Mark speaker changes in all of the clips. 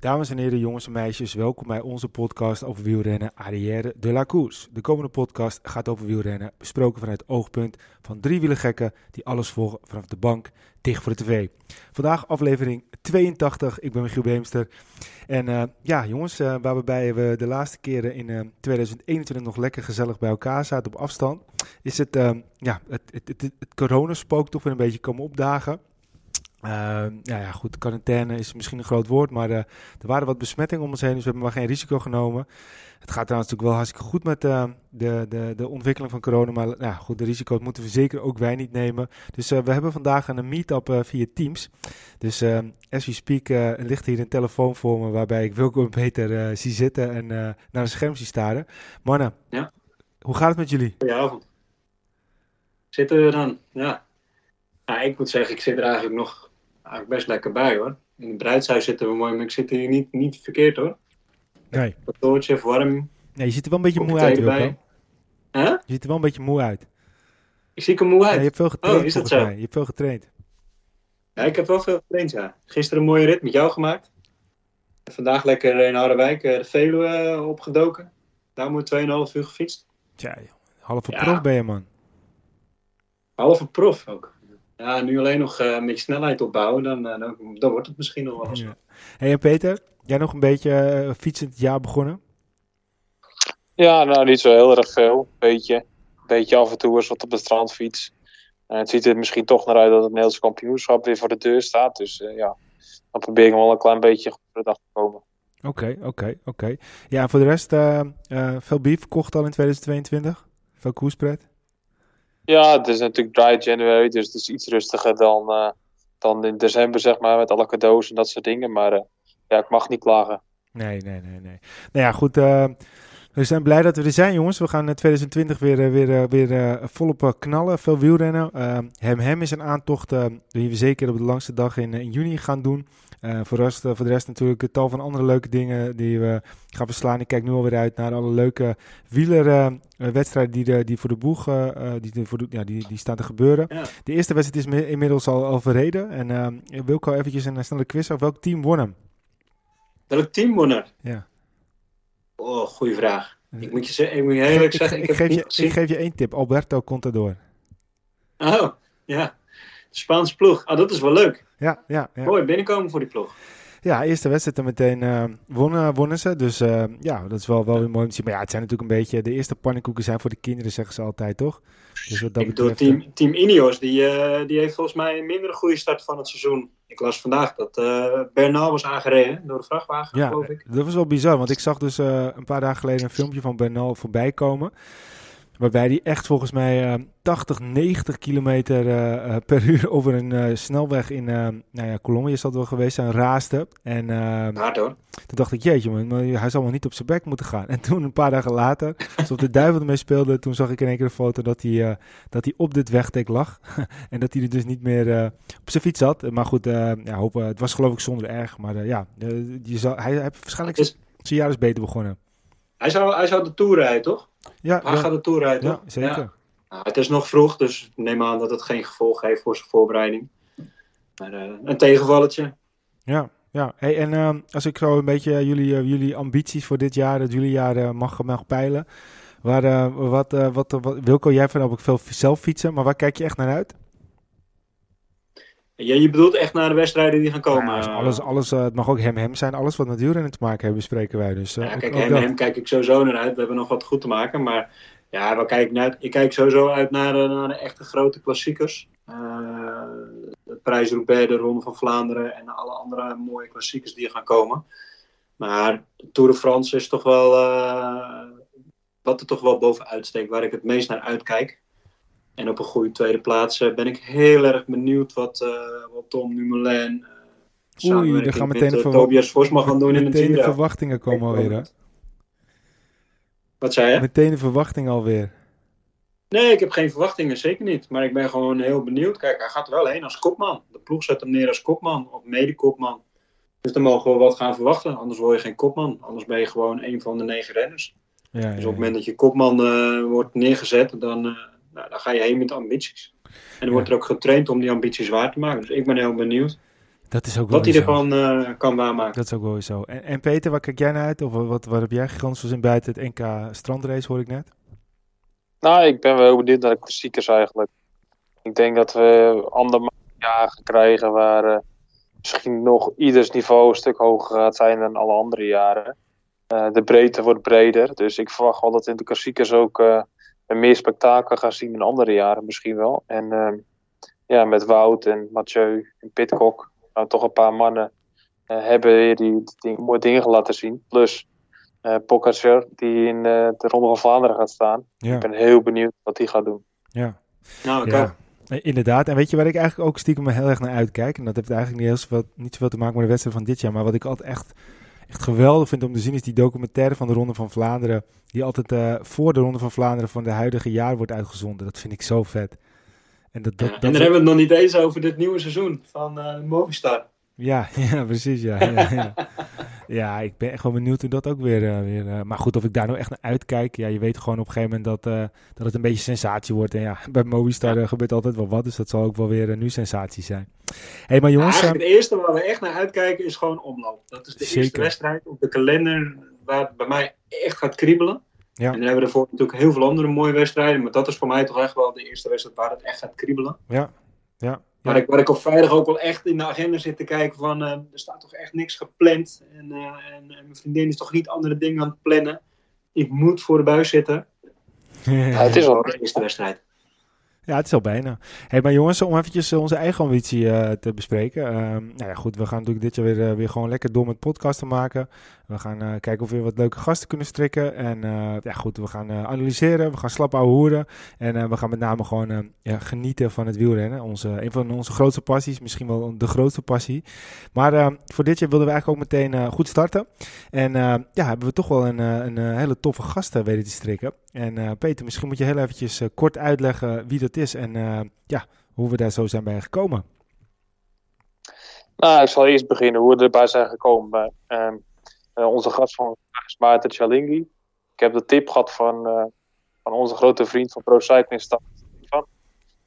Speaker 1: Dames en heren, jongens en meisjes, welkom bij onze podcast over wielrennen Arrière de la Course. De komende podcast gaat over wielrennen, besproken vanuit het oogpunt van drie wielergekken die alles volgen vanaf de bank, dicht voor de tv. Vandaag aflevering 82, ik ben Michiel Beemster. En uh, ja, jongens, uh, waarbij we de laatste keren in uh, 2021 nog lekker gezellig bij elkaar zaten op afstand, is het, ja, het, het, het, het coronaspook toch weer een beetje komen opdagen. Uh, nou ja, goed, quarantaine is misschien een groot woord, maar uh, er waren wat besmettingen om ons heen, dus we hebben maar geen risico genomen. Het gaat trouwens natuurlijk wel hartstikke goed met uh, de, de, de ontwikkeling van corona, maar nou, goed, de risico's moeten we zeker ook wij niet nemen. Dus we hebben vandaag een meet-up via Teams. Dus as we speak ligt hier een telefoon voor me waarbij ik Wilco beter zie zitten en naar een scherm zie staren. Mannen, ja. hoe gaat het met jullie?
Speaker 2: Goedenavond. Zitten we dan? Ja. ja. Ik moet zeggen, ik zit er eigenlijk nog eigenlijk best lekker bij hoor. In het bruidshuis zitten we mooi, maar ik zit hier niet, niet verkeerd hoor.
Speaker 1: Nee.
Speaker 2: Kantoortje, warm.
Speaker 1: Nee, je ziet er wel een beetje moe uit, Wilco.
Speaker 2: Huh?
Speaker 1: Je ziet er wel een beetje moe uit.
Speaker 2: Ik zie er moe uit.
Speaker 1: Ja, je hebt veel getraind, oh, is dat zo? Mij. Je hebt veel getraind.
Speaker 2: Ja, ik heb wel veel getraind, ja. Gisteren een mooie rit met jou gemaakt. Vandaag lekker in Harderwijk de Veluwe opgedoken. Daar moet 2,5 uur gefietst.
Speaker 1: Tja, halve ja. prof ben je, man.
Speaker 2: Halve prof ook. Ja, nu alleen nog uh, een beetje snelheid opbouwen, dan, uh, dan, dan, wordt het misschien nog wel eens. Ja.
Speaker 1: Hey, en Peter, jij nog een beetje uh, fietsend jaar begonnen?
Speaker 3: Ja, nou niet zo heel erg veel. Beetje, beetje af en toe eens wat op de strandfiets. En het ziet er misschien toch naar uit dat het Nederlands kampioenschap weer voor de deur staat. Dus ja, dan probeer ik wel een klein beetje voor de dag te komen.
Speaker 1: Oké, okay, oké, okay, oké. Okay. Ja, voor de rest, veel bief verkocht al in 2022? Veel koerspret?
Speaker 3: Ja, het is natuurlijk dry January, dus het is iets rustiger dan, uh, dan in december, zeg maar, met alle cadeaus en dat soort dingen. Maar uh, ja, ik mag niet klagen.
Speaker 1: Nee, nee, nee, nee. Nou ja, goed. Uh, we zijn blij dat we er zijn, jongens. We gaan in 2020 weer, weer, weer volop knallen. Veel wielrennen. hem Hem is een aantocht die we zeker op de langste dag in juni gaan doen. Uh, voor, rest, uh, voor de rest natuurlijk een tal van andere leuke dingen die we gaan verslaan. Ik kijk nu alweer uit naar alle leuke wielerwedstrijden uh, die, die voor de boeg die, voor de, ja, die, die staan te gebeuren. Ja. De eerste wedstrijd is inmiddels al, al verreden. En uh, Wilco, eventjes een snelle quiz af. Welk team won hem?
Speaker 2: Welk team won er?
Speaker 1: Ja.
Speaker 2: Oh, goede vraag. Ik moet je, zeggen, ik moet je eerlijk zeggen, ik,
Speaker 1: ik, geef je, ik geef je één tip. Alberto Contador.
Speaker 2: Oh, ja. Spaanse ploeg. Ah, dat is wel leuk.
Speaker 1: Ja, ja, ja.
Speaker 2: Mooi binnenkomen voor die ploeg.
Speaker 1: Ja, eerste wedstrijd en meteen uh, wonnen, wonnen ze. Dus uh, ja, dat is wel, wel mooi om te zien. Maar ja, het zijn natuurlijk een beetje... De eerste pannenkoeken zijn voor de kinderen, zeggen ze altijd, toch?
Speaker 2: Dus wat dat ik betreft, team, team Ineos, die, uh, die heeft volgens mij een minder goede start van het seizoen. Ik las vandaag dat Bernal was aangereden door de vrachtwagen,
Speaker 1: ja,
Speaker 2: geloof ik.
Speaker 1: dat was wel bizar. Want ik zag dus een paar dagen geleden een filmpje van Bernal voorbij komen. Waarbij die echt volgens mij uh, 80, 90 kilometer uh, per uur over een uh, snelweg in nou ja, Colombia is dat wel geweest zijn, raaste. En
Speaker 2: Hard hoor.
Speaker 1: toen dacht ik, jeetje man, maar hij zal wel niet op zijn bek moeten gaan. En toen een paar dagen later, alsof de duivel ermee speelde, toen zag ik in één keer een foto dat hij, dat hij op dit wegdek lag. en dat hij er dus niet meer op zijn fiets zat. Maar goed, ja, hopen, het was geloof ik zonder erg. Maar ja, je zal, hij heeft waarschijnlijk is... zijn jaar is beter begonnen.
Speaker 2: Hij zou, hij zou de Tour rijden, toch?
Speaker 1: Ja,
Speaker 2: Waar
Speaker 1: ja.
Speaker 2: gaat de Tour rijden?
Speaker 1: Ja, zeker. Ja.
Speaker 2: Nou, het is nog vroeg, dus neem aan dat het geen gevolg heeft voor zijn voorbereiding. Maar uh, een tegenvalletje.
Speaker 1: Ja, ja. Hey, en uh, als ik zo een beetje jullie, uh, jullie ambities voor dit jaar, het jullie jaar mag, mag peilen. Waar, wat, wat, wat, Wilco, jij vindt ook veel zelf fietsen, maar waar kijk je echt naar uit?
Speaker 2: Ja, je bedoelt echt naar de wedstrijden die gaan komen?
Speaker 1: Ja, alles, alles, het mag ook hem-hem zijn. Alles wat met wielrennen te maken heeft, bespreken wij. Dus,
Speaker 2: ja, kijk, hem-hem kijk ik sowieso naar uit. We hebben nog wat goed te maken, maar... Ja, waar kijk ik, naar, ik kijk sowieso uit naar, de, naar de echte grote klassiekers. Uh, de Prijs-Roubaix, de Ronde van Vlaanderen en alle andere mooie klassiekers die er gaan komen. Maar de Tour de France is toch wel uh, wat er toch wel bovenuit steekt, waar ik het meest naar uitkijk. En op een goede tweede plaats uh, ben ik heel erg benieuwd wat, wat Tom Dumoulin
Speaker 1: Oei, daar gaan meteen
Speaker 2: met, de Tobias Vosma gaan doen in het
Speaker 1: team. de verwachtingen komen alweer, hè?
Speaker 2: Wat zei je?
Speaker 1: Meteen de verwachting alweer.
Speaker 2: Nee, ik heb geen verwachtingen, zeker niet. Maar ik ben gewoon heel benieuwd. Kijk, hij gaat er wel heen als kopman. De ploeg zet hem neer als kopman of mede-kopman. Dus dan mogen we wat gaan verwachten. Anders word je geen kopman. Anders ben je gewoon een van de negen renners.
Speaker 1: Ja, ja,
Speaker 2: Dus
Speaker 1: ja.
Speaker 2: op het moment dat je kopman eh, wordt neergezet, dan, eh, nou, dan ga je heen met ambities. En dan wordt er ook getraind om die ambities waar te maken. Dus ik ben heel benieuwd
Speaker 1: Dat is ook wel
Speaker 2: wat hij ervan eh, kan waarmaken.
Speaker 1: Dat is ook wel weer zo. En, en Peter, waar kijk jij naar uit? Of wat, wat heb jij gigantisch zin buiten het NK strandrace, hoor ik net?
Speaker 3: Nou, ik ben wel heel benieuwd naar de klassiekers eigenlijk. Ik denk dat we andere jaar gaan krijgen waar eh, misschien nog ieders niveau een stuk hoger gaat zijn dan alle andere jaren. Eh, de breedte wordt breder, dus ik verwacht wel dat in de klassiekers ook een meer spektakel gaan zien dan andere jaren misschien wel. En ehm, ja, met Wout en Mathieu en Pitcock, nou toch een paar mannen eh, hebben weer die, die ding- mooie dingen laten zien. Plus eh Pogacar die in eh, de Ronde van Vlaanderen gaat staan.
Speaker 1: Ja,
Speaker 3: Ik ben heel benieuwd wat hij gaat doen.
Speaker 1: ja.
Speaker 2: Nou,
Speaker 1: Ja, inderdaad. En weet je waar ik eigenlijk ook stiekem heel erg naar uitkijk? En dat heeft eigenlijk niet, heel zoveel, niet zoveel te maken met de wedstrijd van dit jaar. Maar wat ik altijd echt, echt geweldig vind om te zien is die documentaire van de Ronde van Vlaanderen. Die altijd eh, voor de Ronde van Vlaanderen van de huidige jaar wordt uitgezonden. Dat vind ik zo vet. En, dat, dat,
Speaker 2: Ja,
Speaker 1: dat
Speaker 2: en dan hebben we het nog niet eens over dit nieuwe seizoen van eh, Movistar.
Speaker 1: Ja, ja, precies. Ja, ja, ja. ja, ik ben echt wel benieuwd hoe dat ook weer. eh, weer eh, maar goed, of ik daar nou echt naar uitkijk. Ja, je weet gewoon op een gegeven moment dat, eh, dat het een beetje sensatie wordt. En ja, bij Movistar gebeurt altijd wel wat. Dus dat zal ook wel weer nu sensatie zijn. Hé, hey, maar jongens.
Speaker 2: Het eerste waar we echt naar uitkijken is gewoon omloop. Dat is de eerste wedstrijd op de kalender waar het bij mij echt gaat kriebelen.
Speaker 1: Ja.
Speaker 2: En dan hebben we ervoor natuurlijk heel veel andere mooie wedstrijden. Maar dat is voor mij toch echt wel de eerste wedstrijd waar het echt gaat kriebelen.
Speaker 1: ja, ja.
Speaker 2: Waar, ik, waar ik op vrijdag ook wel echt in de agenda zit te kijken van... eh, er staat toch echt niks gepland. En, eh, en, en mijn vriendin is toch niet andere dingen aan het plannen. Ik moet voor de buis zitten.
Speaker 3: Ja, het is al
Speaker 2: de eerste wedstrijd.
Speaker 1: Ja, het is al bijna. Hey, maar jongens, om eventjes eh, onze eigen ambitie eh, te bespreken. Ehm, nou ja, goed, we gaan natuurlijk dit jaar weer, eh, weer gewoon lekker door met podcasten maken. We gaan kijken of we weer wat leuke gasten kunnen strikken. En ja, goed, we gaan analyseren, we gaan slap ouwe hoeren. En we gaan met name gewoon eh, ja, genieten van het wielrennen. Onze, een van onze grootste passies, misschien wel de grootste passie. Maar eh, voor dit jaar wilden we eigenlijk ook meteen goed starten. En ja, hebben we toch wel een, een, hele toffe gast eh, weten te strikken. En Peter, misschien moet je heel eventjes kort uitleggen wie dat is en eh, ja, hoe we daar zo zijn bij gekomen.
Speaker 3: Nou, ik zal eerst beginnen hoe we erbij zijn gekomen. bij ehm, eh, onze gast van vandaag is Maarten Chalingi. Ik heb de tip gehad van, eh, van onze grote vriend van Pro Cycling.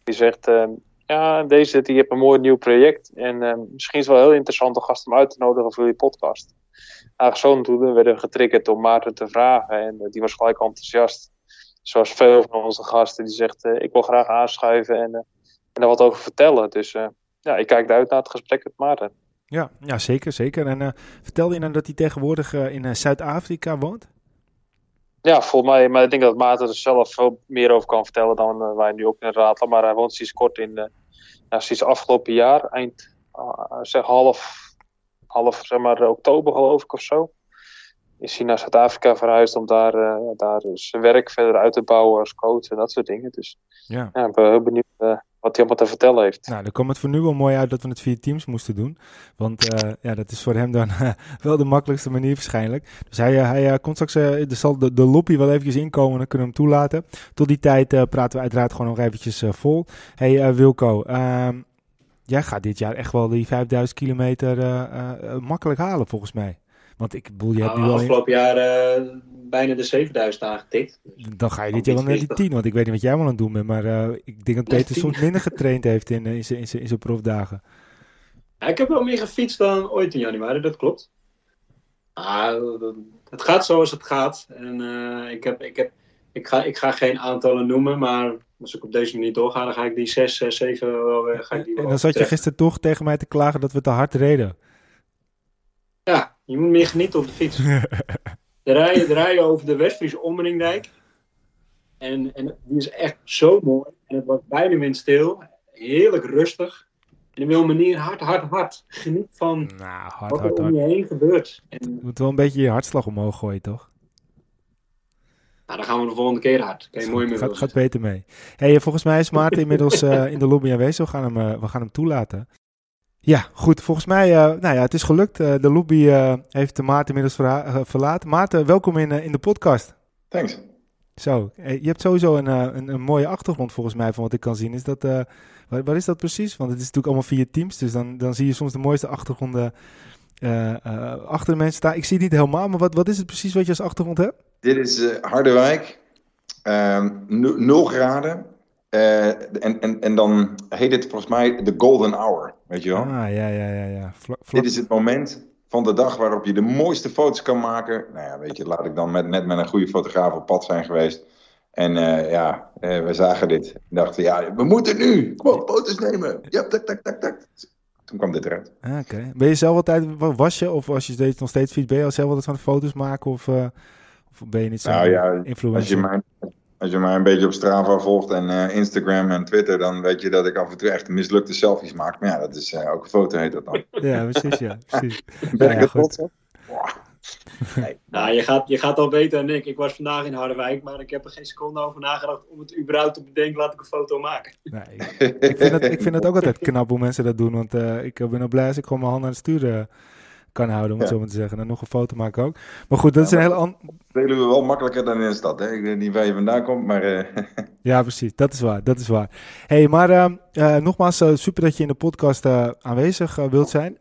Speaker 3: Die zegt, ehm, ja, deze die heeft een mooi nieuw project. En ehm, misschien is het wel heel interessant om gast om uit te nodigen voor jullie podcast. Eigenlijk zo toen werden we getriggerd om Maarten te vragen. En eh, die was gelijk enthousiast. Zoals veel van onze gasten. Die zegt, eh, ik wil graag aanschuiven en, eh, en daar wat over vertellen. Dus eh, ja, ik kijk uit naar het gesprek met Maarten.
Speaker 1: Ja, ja zeker, zeker. En eh, vertelde je nou dat hij tegenwoordig in Zuid-Afrika woont?
Speaker 3: Ja, volgens mij, maar ik denk dat Maarten er zelf veel meer over kan vertellen dan wij nu ook in ratelen. Maar hij woont sinds kort in, nou, sinds afgelopen jaar, eind, ah, zeg half, half zeg maar, oktober geloof ik of zo. Is hij naar Zuid-Afrika verhuisd om daar, eh, daar zijn werk verder uit te bouwen als coach en dat soort dingen. Dus
Speaker 1: Ja.
Speaker 3: ja, ik ben heel benieuwd eh, wat hij allemaal te vertellen heeft.
Speaker 1: Nou, dan kwam het voor nu wel mooi uit dat we het via Teams moesten doen. Want eh, ja, dat is voor hem dan wel de makkelijkste manier waarschijnlijk. Dus hij, hij komt straks, er zal de, de lobby wel eventjes inkomen, dan kunnen we hem toelaten. Tot die tijd praten we uiteraard gewoon nog eventjes vol. Hey Wilco, ehm, jij gaat dit jaar echt wel die 5000 kilometer makkelijk halen volgens mij. Want ik bedoel, je hebt nu al... in-
Speaker 2: afgelopen jaar eh, bijna de 7000 aangetikt.
Speaker 1: Dan ga je dit jaar wel naar die 10, want ik weet niet wat jij allemaal aan het doen bent. Maar eh, ik denk dat Peter
Speaker 2: 10.
Speaker 1: soms minder getraind heeft in, eh, in zijn- in zijn in zijn profdagen.
Speaker 2: Ja, ik heb wel meer gefietst dan ooit in januari, dat klopt. Ah, het gaat zoals het gaat. En ik, heb, ik, heb, ik, ga, ik ga geen aantallen noemen, maar als ik op deze manier doorga, dan ga ik die 6, 6 7 wel weer. Ga ik die
Speaker 1: En
Speaker 2: wel
Speaker 1: dan zat je gisteren toch tegen mij te klagen dat we te hard reden.
Speaker 2: Je moet meer genieten op de fiets. We rijden over de Westfriese Ommeringdijk. En, en die is echt zo mooi. En het was bijna windstil. Heerlijk rustig. En op een manier hard, hard, hard. Geniet van
Speaker 1: Nou, hard,
Speaker 2: wat er
Speaker 1: hard,
Speaker 2: om
Speaker 1: hard.
Speaker 2: je heen gebeurt. En
Speaker 1: Je moet wel een beetje je hartslag omhoog gooien, toch?
Speaker 2: nou, dan gaan we de volgende keer hard. Kan je mooi mee
Speaker 1: gaat, gaat beter mee. Hey, eh, volgens mij is Maarten inmiddels eh, in de lobby aanwezig. We gaan hem, eh, we gaan hem toelaten. Ja, goed. Volgens mij, eh, nou ja, het is gelukt. Eh, de lobby eh, heeft Maarten inmiddels verlaten. Maarten, welkom in, in de podcast.
Speaker 4: Thanks.
Speaker 1: Zo, je hebt sowieso een, een, een, mooie achtergrond volgens mij van wat ik kan zien. Is dat, uh, waar, waar, is dat precies? Want het is natuurlijk allemaal via Teams, dus dan, dan zie je soms de mooiste achtergronden uh, achter de mensen staan. Ik zie het niet helemaal, maar wat, wat is het precies wat je als achtergrond hebt?
Speaker 4: Dit is Harderwijk, 0 graden. En, en, en dan heet het volgens mij de golden hour, weet je wel?
Speaker 1: Ah, ja, ja, ja. ja.
Speaker 4: Dit is het moment van de dag waarop je de mooiste foto's kan maken. Nou ja, weet je, laat ik dan met, net met een goede fotograaf op pad zijn geweest. En uh, ja, uh, we zagen dit. En dachten, ja, we moeten nu. Kom op, foto's nemen. Ja, tak, tak, tak, tak. Toen kwam dit eruit.
Speaker 1: Ah, Oké. Ben je zelf altijd, was je, of was je steeds, nog steeds fiets, ben je zelf altijd van foto's maken? Of, of ben je niet zo
Speaker 4: nou, ja, influencer? Als je mij als je mij een beetje op Strava volgt en uh, Instagram en Twitter, dan weet je dat ik af en toe echt mislukte selfies maak. Maar ja, dat is uh, ook een foto heet dat dan.
Speaker 1: Ja, precies, ja. Precies.
Speaker 4: ben ik er trots op?
Speaker 2: Nee. Nou, je gaat, je gaat al beter dan ik. Ik was vandaag in Harderwijk, maar ik heb er geen seconde over nagedacht om het überhaupt te bedenken, laat ik een foto maken.
Speaker 1: Nee, ik, vind het, ik vind het ook altijd knap hoe mensen dat doen, want uh, ik ben ook blij als ik gewoon mijn hand aan het sturen kan houden, om het zo maar te zeggen. En nog een foto maken ook. Maar goed, dat is een hele andere...
Speaker 4: Delen we wel makkelijker dan in de stad, hè? Ik weet niet waar je vandaan komt, maar...
Speaker 1: Ja, precies. Dat is waar, dat is waar. hey, maar uh, uh, nogmaals, super dat je in de podcast aanwezig wilt zijn.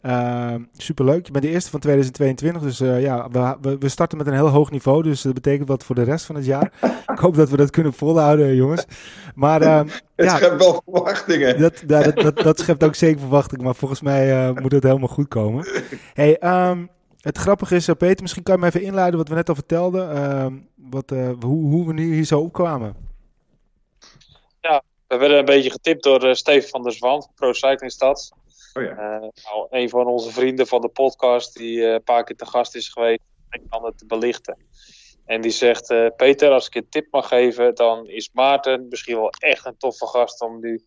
Speaker 1: superleuk. Je bent de eerste van 2022, dus ja, we, we starten met een heel hoog niveau. Dus dat betekent wat voor de rest van het jaar. Ik hoop dat we dat kunnen volhouden, jongens. Maar...
Speaker 4: het ja, schept wel verwachtingen.
Speaker 1: Dat, dat, dat, dat, schept ook zeker verwachtingen, maar volgens mij moet het helemaal goed komen. hey, Um, het grappige is, Peter, misschien kan je me even inleiden wat we net al vertelden. Wat, hoe, hoe we nu hier zo opkwamen.
Speaker 3: We werden een beetje getipt door uh, Steven van der Zwan van Pro Cycling Stad.
Speaker 4: Oh ja.
Speaker 3: nou, een van onze vrienden van de podcast, die een paar keer te gast is geweest, ik kan het belichten. En die zegt: Peter, als ik je een tip mag geven, dan is Maarten misschien wel echt een toffe gast om nu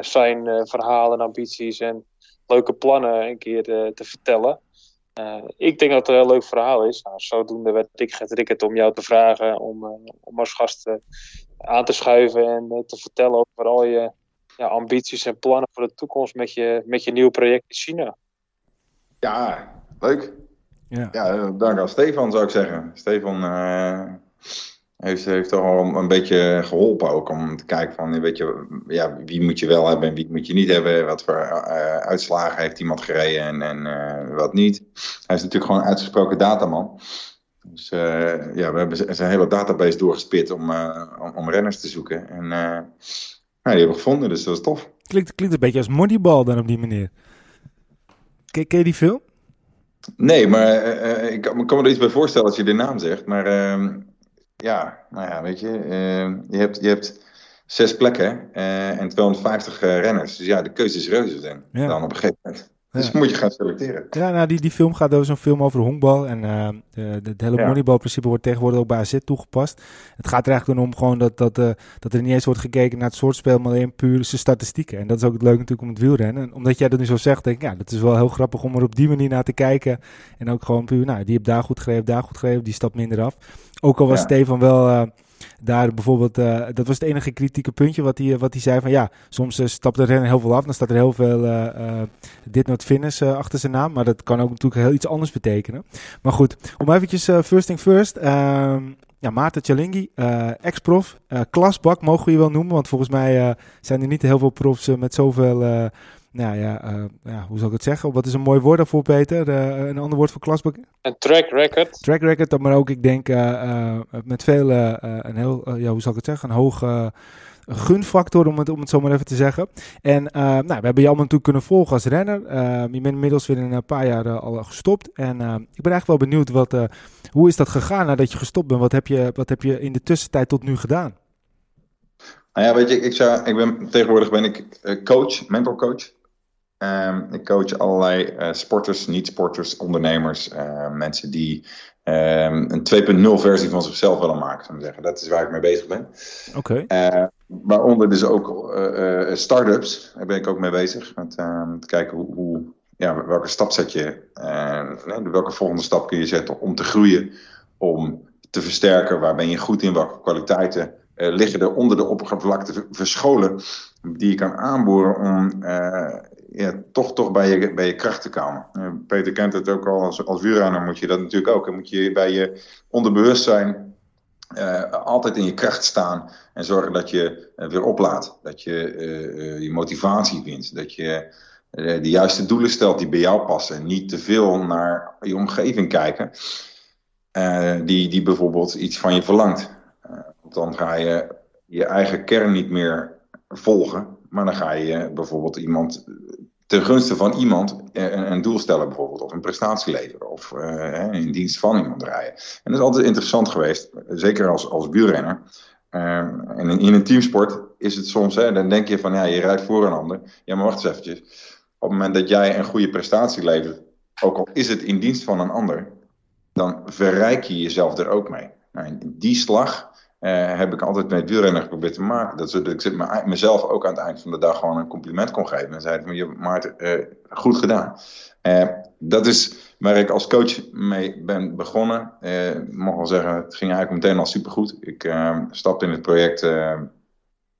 Speaker 3: zijn verhalen, ambities en leuke plannen een keer te vertellen. Uh, ik denk dat het een heel leuk verhaal is. Nou, zodoende werd ik getriggerd om jou te vragen om, uh, om als gast uh, aan te schuiven en te vertellen over al je ja, ambities en plannen voor de toekomst met je, met je nieuwe project in China.
Speaker 4: Ja, leuk. Ja, ja dank aan Stefan zou ik zeggen. Stefan heeft, heeft toch al een beetje geholpen ook om te kijken van, weet je, ja, wie moet je wel hebben en wie moet je niet hebben. Wat voor uh, uitslagen heeft iemand gereden en, en uh, wat niet. Hij is natuurlijk gewoon een uitgesproken dataman. Dus uh, ja, we hebben zijn hele database doorgespit om, om, om, renners te zoeken. En nou, die hebben we gevonden, dus dat is tof.
Speaker 1: Klinkt, klinkt een beetje als Moneyball dan op die manier. Ken, ken je die film?
Speaker 4: Nee, maar ik kan, me er iets bij voorstellen als je de naam zegt. Maar ehm, ja, nou ja, weet je, uh, je, hebt, je hebt zes plekken uh, en 250 uh, eh, renners. Dus ja, de keuze is reuze dan, ja. dan op een gegeven moment. Dus moet je gaan selecteren.
Speaker 1: Ja, nou, die, die film gaat over zo'n film over honkbal. En uh, de, de, het hele ja. moneyball-principe wordt tegenwoordig ook bij AZ toegepast. Het gaat er eigenlijk om gewoon dat, dat, uh, dat er niet eens wordt gekeken naar het soort spel, maar alleen puur zijn statistieken. En dat is ook het leuke natuurlijk om het wielrennen. En omdat jij dat nu zo zegt, denk ik, ja, dat is wel heel grappig om er op die manier naar te kijken. En ook gewoon puur, nou, die heeft daar goed gegeven, daar goed gegeven, die stapt minder af. Ook al was ja. Stefan wel uh, daar bijvoorbeeld, uh, dat was het enige kritieke puntje wat hij, wat hij zei van ja, soms uh, stapt renner heel veel af, dan staat er heel veel dit not finish achter zijn naam, maar dat kan ook natuurlijk heel iets anders betekenen. Maar goed, om eventjes first thing first, ehm, ja, Maarten Chalingi, ex-prof, klasbak mogen we je wel noemen, want volgens mij zijn er niet heel veel profs met zoveel nou ja, uh, ja, hoe zal ik het zeggen? Wat is een mooi woord daarvoor, Peter? Uh, een ander woord voor klasboek?
Speaker 3: Een track record.
Speaker 1: Track record, maar ook, ik denk, uh, met veel, een heel, ja, hoe zal ik het zeggen? Een hoge gunfactor, om het, om het zo maar even te zeggen. En nou, we hebben je allemaal natuurlijk kunnen volgen als renner. je bent inmiddels weer een paar jaar al gestopt. En ik ben eigenlijk wel benieuwd, wat, hoe is dat gegaan nadat je gestopt bent? Wat heb je, wat heb je in de tussentijd tot nu gedaan?
Speaker 4: Nou ja, weet je, ik, zou, ik ben, tegenwoordig ben ik coach, mental coach. Um, ik coach allerlei uh, sporters, niet-sporters, ondernemers, uh, mensen die um, een 2.0 versie van zichzelf willen maken, zou ik zeggen. Dat is waar ik mee bezig ben.
Speaker 1: Oké.
Speaker 4: Okay. Uh, waaronder dus ook start-ups, daar ben ik ook mee bezig. Met ehm, te kijken hoe, hoe, ja, welke stap zet je, welke volgende stap kun je zetten om te groeien, om te versterken, waar ben je goed in, welke kwaliteiten liggen er onder de oppervlakte verscholen, die je kan aanboren om toch, toch bij, je, bij je kracht te komen. Peter kent het ook al, als, als moet je dat natuurlijk ook. Dan moet je bij je onderbewustzijn altijd in je kracht staan en zorgen dat je weer oplaat. Dat je je motivatie vindt. Dat je de juiste doelen stelt die bij jou passen. En niet te veel naar je omgeving kijken. die, die bijvoorbeeld iets van je verlangt. want dan ga je je eigen kern niet meer volgen. Maar dan ga je bijvoorbeeld iemand ten gunste van iemand een, een, doel stellen bijvoorbeeld, of een prestatie leveren, of in dienst van iemand rijden. En dat is altijd interessant geweest, zeker als, als wielrenner. Uh, en in, in, een teamsport is het soms, hè, dan denk je van ja, je rijdt voor een ander. Ja, maar wacht eens eventjes. Op het moment dat jij een goede prestatie levert, ook al is het in dienst van een ander, dan verrijk je jezelf er ook mee. Nou, die slag, uh, heb ik altijd met wielrenner geprobeerd te maken. Dat, dat ik me, mezelf ook aan het eind van de dag gewoon een compliment kon geven. En zei van, je, Maarten, uh, goed gedaan. Uh, dat is waar ik als coach mee ben begonnen. ik mag wel zeggen, het ging eigenlijk meteen al supergoed. Ik stapte in het project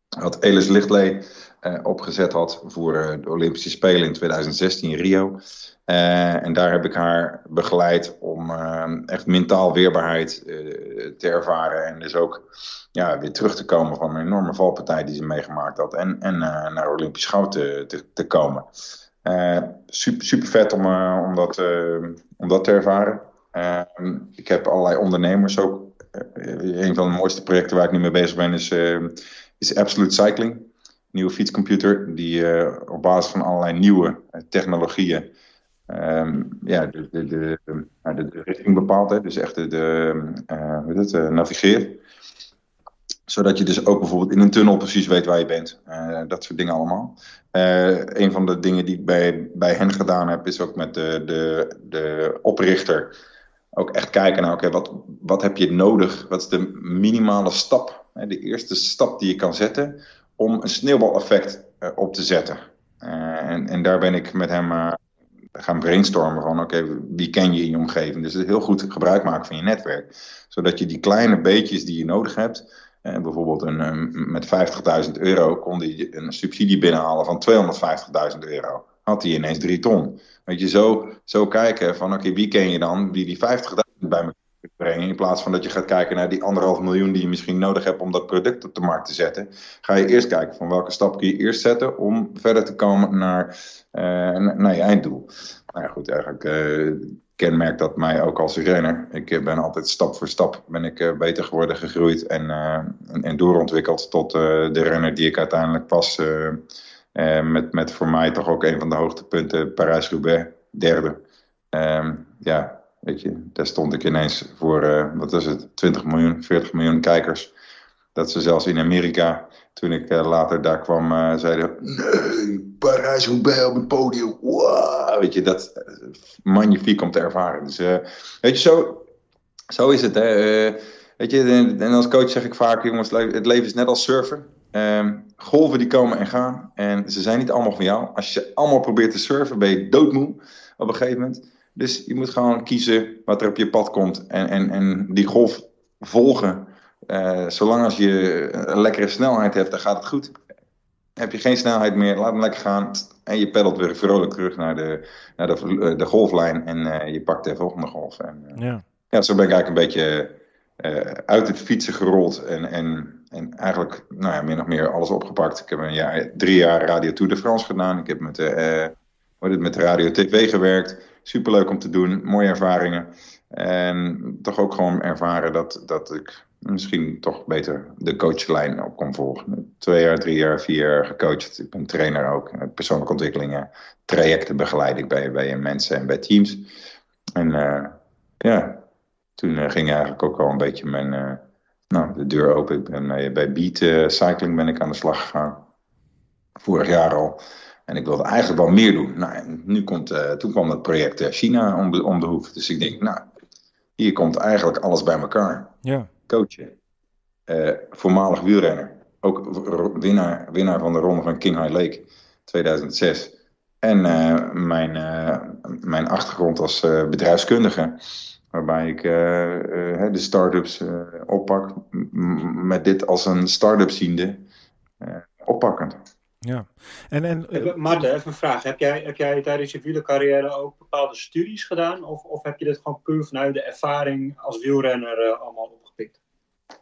Speaker 4: wat Elis Lichtlee opgezet had voor de Olympische Spelen in 2016 in Rio. Uh, en daar heb ik haar begeleid om echt mentaal weerbaarheid te ervaren. En dus ook ja, weer terug te komen van een enorme valpartij die ze meegemaakt had. En, en naar Olympisch goud te, te, komen. super, super vet om, om, dat, om dat te ervaren. ik heb allerlei ondernemers ook. een van de mooiste projecten waar ik nu mee bezig ben is, is Absolute Cycling. Nieuwe fietscomputer die op basis van allerlei nieuwe technologieën Um, ja, de, de, de, richting bepaalt, hè? dus echt de, uh, het, uh, navigeert. Zodat je dus ook bijvoorbeeld in een tunnel precies weet waar je bent. Uh, dat soort dingen allemaal. een van de dingen die ik bij, bij hen gedaan heb, is ook met de, de, de oprichter ook echt kijken naar, oké, wat, wat heb je nodig? Wat is de minimale stap? Hè? De eerste stap die je kan zetten om een sneeuwbaleffect op te zetten. en, en daar ben ik met hem gaan brainstormen van oké, wie ken je in je omgeving. Dus heel goed gebruik maken van je netwerk. Zodat je die kleine beetjes die je nodig hebt, eh, bijvoorbeeld een, met 50.000 euro kon hij een subsidie binnenhalen van 250.000 euro. Had hij ineens drie ton. Weet je, zo, zo kijken van oké, wie ken je dan die die 50.000 bij me In plaats van dat je gaat kijken naar die anderhalf miljoen die je misschien nodig hebt om dat product op de markt te zetten. Ga je eerst kijken van welke stap kun je eerst zetten om verder te komen naar, uh, naar je einddoel. Nou ja, goed, eigenlijk uh, kenmerkt dat mij ook als renner. Ik eh, ben altijd stap voor stap ben ik, beter geworden, gegroeid en, en, en, doorontwikkeld tot de renner die ik uiteindelijk pas met, met voor mij toch ook een van de hoogtepunten Parijs-Roubaix, derde. Ehm, ja, Weet je, daar stond ik ineens voor, uh, wat is het, 20 miljoen, 40 miljoen kijkers. Dat ze zelfs in Amerika, toen ik uh, later daar kwam, uh, zeiden: Nee, Parijs Roubaix op het podium. Wow! Weet je, dat magnifiek om te ervaren. Dus, weet je, zo, zo is het. Hè? weet je, en als coach zeg ik vaak: jongens, het leven is net als surfen. Ehm, golven die komen en gaan. En ze zijn niet allemaal van jou. Als je allemaal probeert te surfen, ben je doodmoe op een gegeven moment. Dus je moet gewoon kiezen wat er op je pad komt en, en, en die golf volgen. Uh, zolang als je een lekkere snelheid hebt, dan gaat het goed. Heb je geen snelheid meer, laat hem lekker gaan. En je peddelt weer vrolijk terug naar de, naar de, eh, de golflijn en uh, je pakt de volgende golf. En, ja. ja, zo ben ik eigenlijk een beetje uit het fietsen gerold en, en, en eigenlijk nou ja, min of meer alles opgepakt. Ik heb een jaar, drie jaar Radio Tour de France gedaan. Ik heb met, met Radio TV gewerkt superleuk om te doen, mooie ervaringen. En toch ook gewoon ervaren dat, dat ik misschien toch beter de coachlijn op kon volgen. Twee jaar, drie jaar, vier jaar gecoacht. Ik ben trainer ook. Persoonlijke ontwikkelingen, trajecten begeleid ik bij, bij mensen en bij teams. En uh, ja, toen uh, ging eigenlijk ook al een beetje mijn, nou, de deur open. Ik ben bij Beat Cycling ben ik aan de slag gegaan. Vorig jaar al. En ik wilde eigenlijk wel meer doen. Nou, nu komt, uh, toen kwam het project uh, China om de, om de hoek. Dus ik denk, nou, hier komt eigenlijk alles bij elkaar.
Speaker 1: Ja.
Speaker 4: Coachen. Uh, voormalig wielrenner. Ook winnaar, winnaar van de ronde van King High Lake 2006. En mijn, mijn achtergrond als bedrijfskundige. Waarbij ik de start-ups oppak. Met dit als een start-up ziende oppakkend.
Speaker 1: Ja. En, en,
Speaker 2: uh, Marten, even een vraag. Heb jij, heb jij tijdens je wielercarrière ook bepaalde studies gedaan? Of, of heb je dit gewoon puur vanuit de ervaring als wielrenner uh, allemaal opgepikt?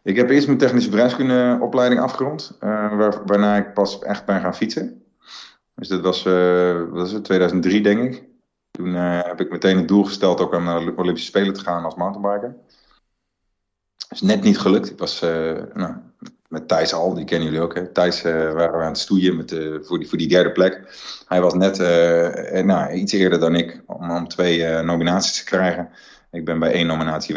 Speaker 4: Ik heb eerst mijn technische bedrijfskundeopleiding afgerond, waar, waarna ik pas echt ben gaan fietsen. Dus dat was, dat was 2003 denk ik. Toen heb ik meteen het doel gesteld ook om naar de Olympische Spelen te gaan als mountainbiker. Dat is net niet gelukt. Ik was nou, met Thijs Al, die kennen jullie ook. Hè? Thijs uh, waren we aan het stoeien met, uh, voor, die, voor die derde plek. Hij was net uh, nou, iets eerder dan ik om, om twee nominaties te krijgen. Ik ben bij één nominatie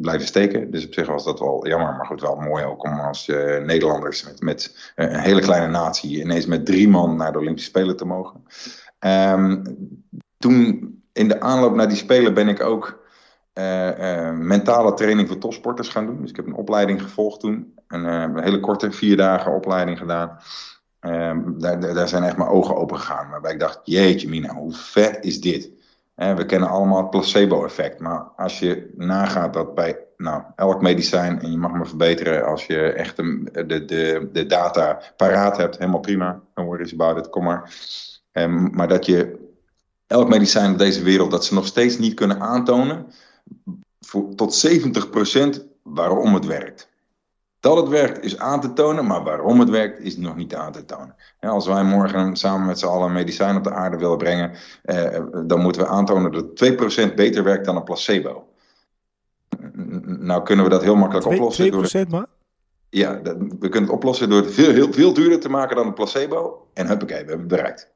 Speaker 4: blijven steken. Dus op zich was dat wel jammer. Maar goed, wel mooi ook om als Nederlanders met, met een hele kleine natie ineens met drie man naar de Olympische Spelen te mogen. Um, toen in de aanloop naar die Spelen ben ik ook mentale training voor topsporters gaan doen. Dus ik heb een opleiding gevolgd toen. Een, eh, een hele korte, vier dagen opleiding gedaan. Ehm, daar, daar, zijn echt mijn ogen open gegaan. Waarbij ik dacht, jeetje mina, hoe vet is dit? we kennen allemaal het placebo-effect. Maar als je nagaat dat bij nou, elk medicijn, en je mag me verbeteren als je echt de, de, de, data paraat hebt, helemaal prima. Don't worry about it, kom maar. Um, maar dat je elk medicijn op deze wereld, dat ze nog steeds niet kunnen aantonen, voor, tot 70% waarom het werkt. Dat het werkt is aan te tonen, maar waarom het werkt is nog niet aan te tonen. als wij morgen samen met z'n allen medicijn op de aarde willen brengen, eh, dan moeten we aantonen dat het 2% beter werkt dan een placebo. Nou kunnen we dat heel makkelijk 2, oplossen.
Speaker 1: 2% door maar?
Speaker 4: Ja, we kunnen het oplossen door het veel, heel, veel duurder te maken dan een placebo. En huppakee, we hebben het bereikt.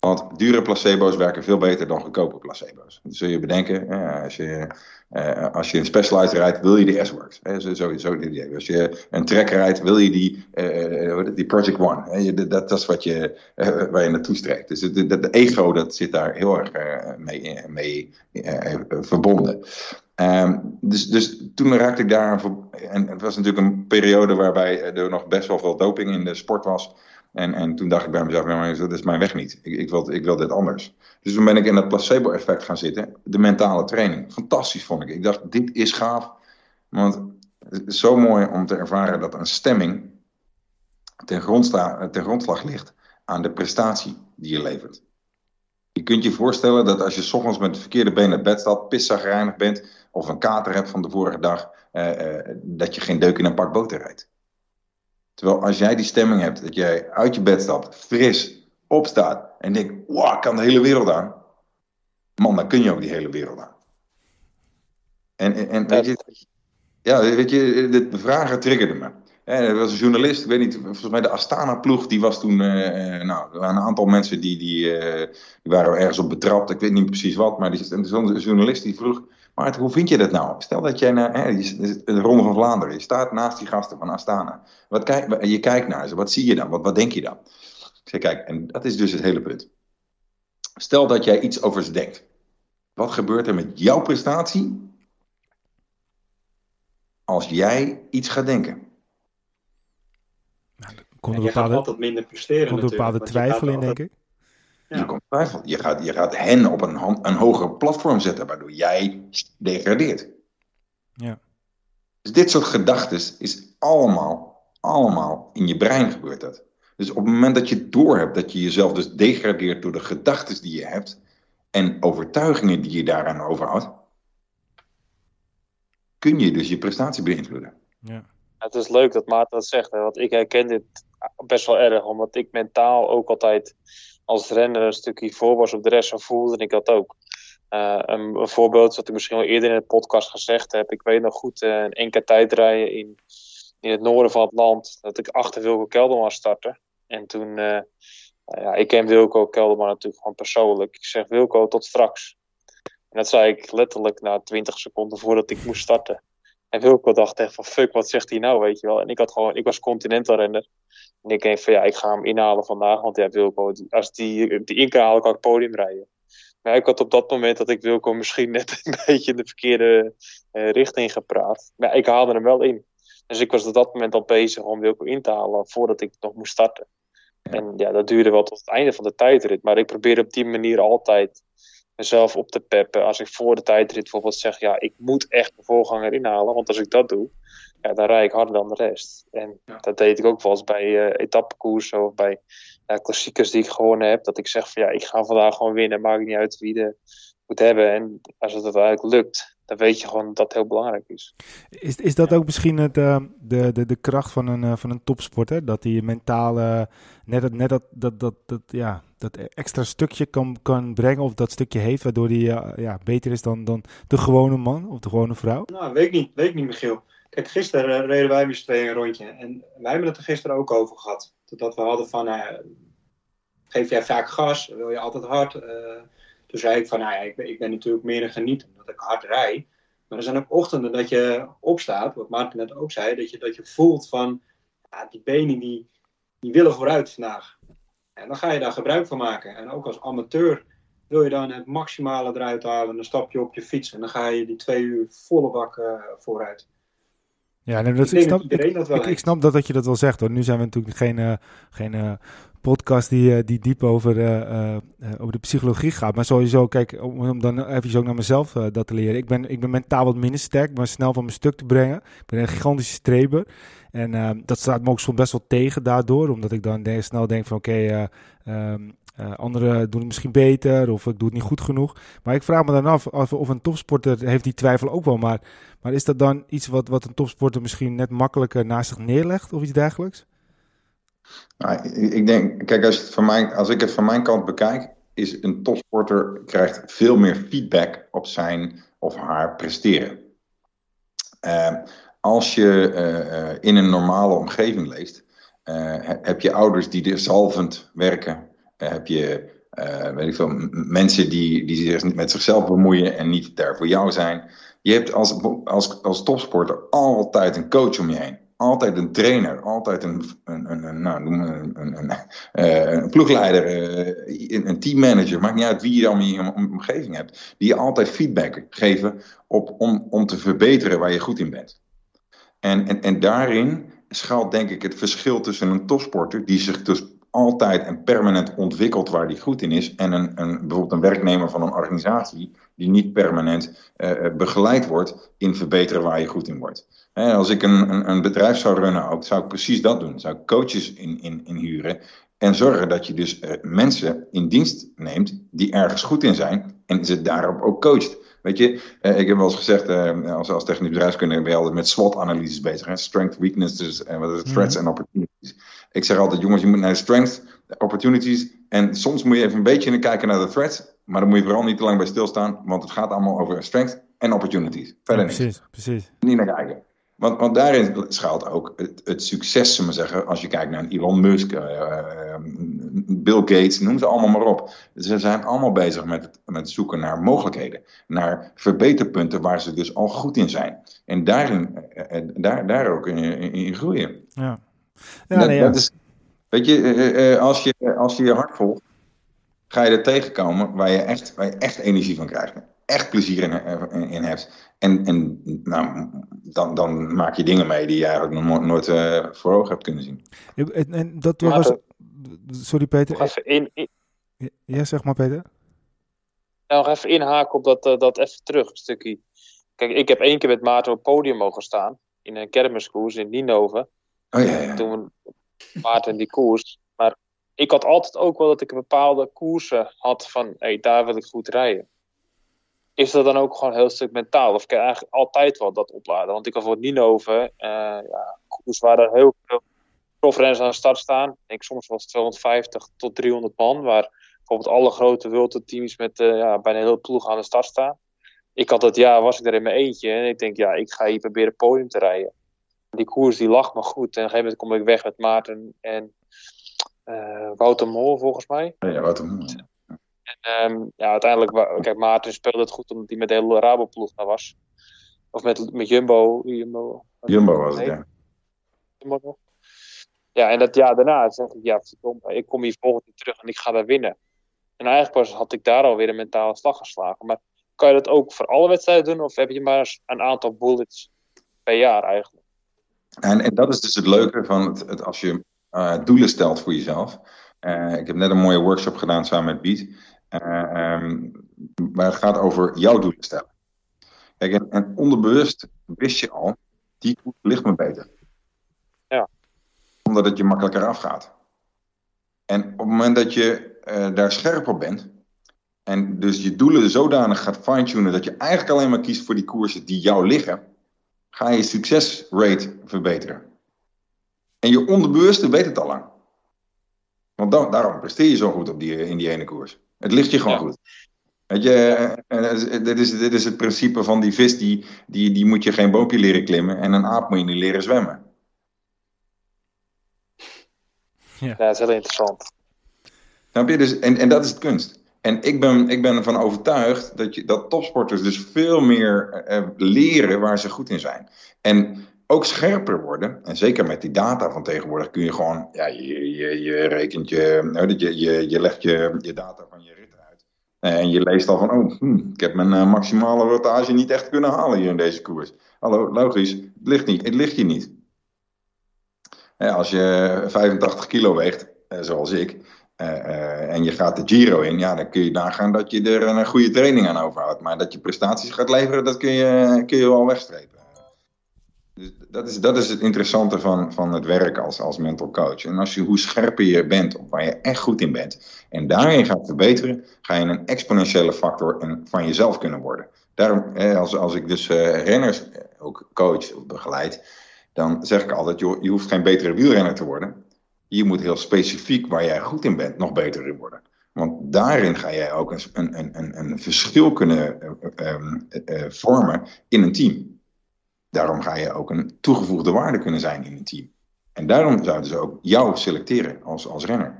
Speaker 4: Want dure placebo's werken veel beter dan goedkope placebo's. Dat zul je bedenken. als, je, uh, als je een Specialized rijdt, wil je die S-Works. Sowieso idee. Als je een track rijdt, wil je die, uh, die Project One. Dat, is wat je, waar je naartoe streekt. Dus de, ego dat zit daar heel erg mee, mee verbonden. Um, dus, dus toen raakte ik daar. En het was natuurlijk een periode waarbij er nog best wel veel doping in de sport was. En, en toen dacht ik bij mezelf, dat is mijn weg niet. Ik, ik, wil, ik wil dit anders. Dus toen ben ik in dat placebo-effect gaan zitten. De mentale training. Fantastisch vond ik. Ik dacht, dit is gaaf. Want het is zo mooi om te ervaren dat een stemming ten, ten grondslag ligt aan de prestatie die je levert. Je kunt je voorstellen dat als je ochtends met het verkeerde been naar bed staat, pissagrijnig bent of een kater hebt van de vorige dag, eh, eh, dat je geen deuk in een pak boter rijdt. Terwijl als jij die stemming hebt, dat jij uit je bed stapt, fris, opstaat en denkt, wow, kan de hele wereld aan. Man, dan kun je ook die hele wereld aan. En, en, en weet je, ja, weet je, dit bevragen triggerde me. Er was een journalist, ik weet niet, volgens mij de Astana-ploeg, die was toen, uh, nou, er waren een aantal mensen die, die, uh, die waren ergens op betrapt, ik weet niet precies wat, maar die, een journalist die vroeg, maar hoe vind je dat nou? Stel dat jij naar hè, de Ronde van Vlaanderen, je staat naast die gasten van Astana. Wat kijk, je kijkt naar ze, wat zie je dan? Wat, wat denk je dan? Ik zeg, kijk, en dat is dus het hele punt. Stel dat jij iets over ze denkt. Wat gebeurt er met jouw prestatie als jij iets gaat denken?
Speaker 1: Nou, komt een bepaalde,
Speaker 2: altijd minder presteren.
Speaker 1: Komt een bepaalde twijfel in, denk ik.
Speaker 4: Je komt twijfel. Je gaat, je gaat hen op een, een hoger platform zetten, waardoor jij degradeert.
Speaker 1: Ja.
Speaker 4: Dus dit soort gedachten is allemaal, allemaal in je brein gebeurt dat. Dus op het moment dat je doorhebt dat je jezelf dus degradeert door de gedachten die je hebt en overtuigingen die je daaraan overhoudt, kun je dus je prestatie beïnvloeden.
Speaker 1: Ja.
Speaker 3: Het is leuk dat Maarten dat zegt, hè, want ik herken dit best wel erg, omdat ik mentaal ook altijd als renner een stukje voor was op de rest, zo voelde ik dat ook. Uh, een, voorbeeld wat ik misschien al eerder in de podcast gezegd heb. Ik weet nog goed uh, een enkele tijdrijden in, in het noorden van het land. Dat ik achter Wilco Kelderman startte. En toen, uh, nou ja, ik ken Wilco Kelderman natuurlijk gewoon persoonlijk. Ik zeg Wilco, tot straks. En dat zei ik letterlijk na 20 seconden voordat ik moest starten. En Wilco dacht echt van fuck, wat zegt hij nou, weet je wel. En ik had gewoon, ik was continental renner. En ik denk van ja, ik ga hem inhalen vandaag. Want ja, Wilco, als die, die in kan halen, kan ik podium rijden. Maar ik had op dat moment dat ik Wilco misschien net een beetje in de verkeerde uh, richting gepraat. Maar ik haalde hem wel in. Dus ik was op dat moment al bezig om Wilco in te halen voordat ik nog moest starten. En ja, dat duurde wel tot het einde van de tijdrit. Maar ik probeerde op die manier altijd mezelf op te peppen. Als ik voor de tijdrit bijvoorbeeld zeg, ja, ik moet echt de voorganger inhalen. Want als ik dat doe, ja, dan rijd ik harder dan de rest. En dat deed ik ook wel eens bij uh, etappekoersen of bij ja, klassiekers die ik gewonnen heb. Dat ik zeg van ja, ik ga vandaag gewoon winnen. Maakt niet uit wie de moet hebben. En als het uiteindelijk lukt, dan weet je gewoon dat dat heel belangrijk is.
Speaker 1: Is, is dat ook misschien het, uh, de, de, de kracht van een, uh, van een topsporter? Dat hij mentale, net, dat, net dat, dat, dat, dat, ja, dat extra stukje kan, kan brengen of dat stukje heeft, waardoor hij uh, ja, beter is dan, dan de gewone man of de gewone vrouw?
Speaker 2: Nou, weet ik niet, weet ik niet Michiel. Kijk, gisteren reden wij met z'n tweeën een rondje en wij hebben het er gisteren ook over gehad. Dat we hadden van, geef jij vaak gas, wil je altijd hard toen zei ik van, nou ja, ik ben, ik ben natuurlijk meer een genieten omdat ik hard rij. Maar er zijn ook ochtenden dat je opstaat, wat Maarten net ook zei, dat je, dat je voelt van, ja, die benen die, die willen vooruit vandaag. En dan ga je daar gebruik van maken. En ook als amateur wil je dan het maximale eruit halen. Dan stap je op je fiets en dan ga je die twee uur volle bak uh, vooruit.
Speaker 1: Ja, dat, ik, ik, snap, dat ik, ik, snap dat, dat je dat wel zegt hoor. Nu zijn we natuurlijk geen, uh, geen uh, podcast die, uh, die diep over, over de psychologie gaat. Maar sowieso, kijk, om, om dan even ook naar mezelf dat te leren. Ik ben, ik ben mentaal wat minder sterk, maar snel van mijn stuk te brengen. Ik ben een gigantische streber. En dat staat me ook soms best wel tegen daardoor. Omdat ik dan snel denk van oké, okay, um, uh, anderen doen het misschien beter of ik doe het niet goed genoeg. Maar ik vraag me dan af of, of een topsporter heeft die twijfel ook wel. Maar, maar is dat dan iets wat, wat een topsporter misschien net makkelijker naast zich neerlegt of iets dergelijks?
Speaker 4: Nou, ik denk, kijk, als, het van als ik het van mijn kant bekijk, is een topsporter krijgt veel meer feedback op zijn of haar presteren. Uh, als je uh, in een normale omgeving leest, heb je ouders die er zalvend werken, heb je uh, weet ik veel, mensen die, die zich met zichzelf bemoeien en niet daar voor jou zijn. Je hebt als, als, als topsporter altijd een coach om je heen. Altijd een trainer, altijd een, een, een, nou, noem een, een, een ploegleider, een, een teammanager. Maakt niet uit wie je dan in je omgeving hebt. Die je altijd feedback geven op, om, om te verbeteren waar je goed in bent. En, en, en daarin schuilt denk ik het verschil tussen een topsporter die zich dus altijd en permanent ontwikkelt waar die goed in is. En een, een, bijvoorbeeld een werknemer van een organisatie die niet permanent uh, begeleid wordt in verbeteren waar je goed in wordt. Als ik een, een, een, bedrijf zou runnen ook, zou ik precies dat doen. Zou ik coaches in, in, in huren en zorgen dat je dus uh, mensen in dienst neemt die ergens goed in zijn en ze daarop ook coacht. Weet je, uh, ik heb wel eens gezegd, uh, als, als technisch bedrijfskundige ben je altijd met SWOT-analyses bezig. Hè? Strength, weaknesses, en wat is het, threats en mhm. opportunities. Ik zeg altijd, jongens, je moet naar de strengths, opportunities. En soms moet je even een beetje kijken naar de threats. Maar dan moet je vooral niet te lang bij stilstaan. Want het gaat allemaal over strength en opportunities. Verder
Speaker 1: ja, precies, niet. precies.
Speaker 4: Niet naar kijken. Want, want daarin schuilt ook het, het succes, zullen we zeggen, als je kijkt naar Elon Musk, uh, Bill Gates, noem ze allemaal maar op. Ze zijn allemaal bezig met, met zoeken naar mogelijkheden, naar verbeterpunten waar ze dus al goed in zijn. En daarin, uh, daar, daar ook in, in, in groeien.
Speaker 1: Ja.
Speaker 4: Ja, dat, nee, ja. dat is, weet je, als je, als je je hart volgt, ga je er tegenkomen waar je echt, waar je echt energie van krijgt. Echt plezier in, in, in hebt. En, en nou, dan, dan maak je dingen mee die je eigenlijk nog nooit uh, voor ogen hebt kunnen zien.
Speaker 1: En, en dat was... Sorry Peter.
Speaker 3: Even in, in...
Speaker 1: Ja, zeg maar Peter.
Speaker 3: Nou, nog even inhaken op dat, uh, dat even terug, een stukje. Kijk, ik heb één keer met Maarten op het podium mogen staan. In een kermiskoers in Ninove.
Speaker 4: Oh ja, ja.
Speaker 3: Toen Maarten die koers. Maar ik had altijd ook wel dat ik bepaalde koersen had van, hey, daar wil ik goed rijden is dat dan ook gewoon een heel stuk mentaal? Of kan je eigenlijk altijd wel dat opladen? Want ik had voor Ninove, uh, ja, koers waar er heel veel profrenners aan de start staan. Ik, soms was het 250 tot 300 man, waar bijvoorbeeld alle grote wilde met uh, ja, bijna heel ploeg aan de start staan. Ik had dat jaar, was ik er in mijn eentje en ik denk, ja, ik ga hier proberen podium te rijden. Die koers die lag me goed en op een gegeven moment kom ik weg met Maarten en uh, Wouter Moor volgens mij.
Speaker 4: Ja, Wouter Moor.
Speaker 3: En um, ja, uiteindelijk, kijk, Maarten speelde het goed omdat hij met de hele Rabo-ploeg daar was. Of met, met Jumbo. Jumbo,
Speaker 4: Jumbo was het, ja.
Speaker 3: Jumbo Ja, en dat jaar daarna zeg ik, ja, ik kom hier volgend jaar terug en ik ga daar winnen. En eigenlijk pas had ik daar alweer een mentale slag geslagen. Maar kan je dat ook voor alle wedstrijden doen? Of heb je maar een aantal bullets per jaar eigenlijk?
Speaker 4: En, en dat is dus het leuke van het, het als je uh, doelen stelt voor jezelf. Uh, ik heb net een mooie workshop gedaan samen met Beat. Uh, um, maar het gaat over jouw doelen stellen. Kijk, en, en onderbewust wist je al, die koers ligt me beter.
Speaker 3: Ja.
Speaker 4: Omdat het je makkelijker afgaat. En op het moment dat je daar scherp op bent, en dus je doelen zodanig gaat fine-tunen dat je eigenlijk alleen maar kiest voor die koersen die jou liggen, ga je succesrate verbeteren. En je onderbewuste weet het al lang. Want daarom presteer je zo goed op die, in die ene koers. Het ligt je gewoon goed. Weet je, eh, eh, dit is, dit is het principe van die vis, die, die, die moet je geen boompje leren klimmen en een aap moet je niet leren zwemmen.
Speaker 3: Ja, dat is heel interessant.
Speaker 4: Snap je? Dus, en, en dat is het kunst. En ik ben, ik ben ervan overtuigd dat, je, dat topsporters dus veel meer eh, leren waar ze goed in zijn. En ook scherper worden. En zeker met die data van tegenwoordig kun je gewoon, ja, je, je, je rekent je, je, je, je legt je, je data van je rit uit. En je leest al van, oh, hm, ik heb mijn uh, maximale rotage niet echt kunnen halen hier in deze koers. Hallo, logisch, het ligt niet, het ligt je niet. Als je 85 kilo weegt, eh, zoals ik, uh, en je gaat de Giro in, ja, dan kun je nagaan dat je er een goede training aan overhoudt. Maar dat je prestaties gaat leveren, dat kun je, kun je wel wegstrepen. Dus dat is, dat is het interessante van, van het werk als, als mental coach. En als je, hoe scherper je bent op waar je echt goed in bent, en daarin gaat verbeteren, ga je een exponentiële factor van jezelf kunnen worden. Daarom, als, als ik dus uh, renners ook coach of begeleid, dan zeg ik altijd, joh, je hoeft geen betere wielrenner te worden je moet heel specifiek waar jij goed in bent nog beter in worden. Want daarin ga jij ook een, een, een, een verschil kunnen uh, vormen in een team. Daarom ga je ook een toegevoegde waarde kunnen zijn in een team. En daarom zouden ze ook jou selecteren als, als renner.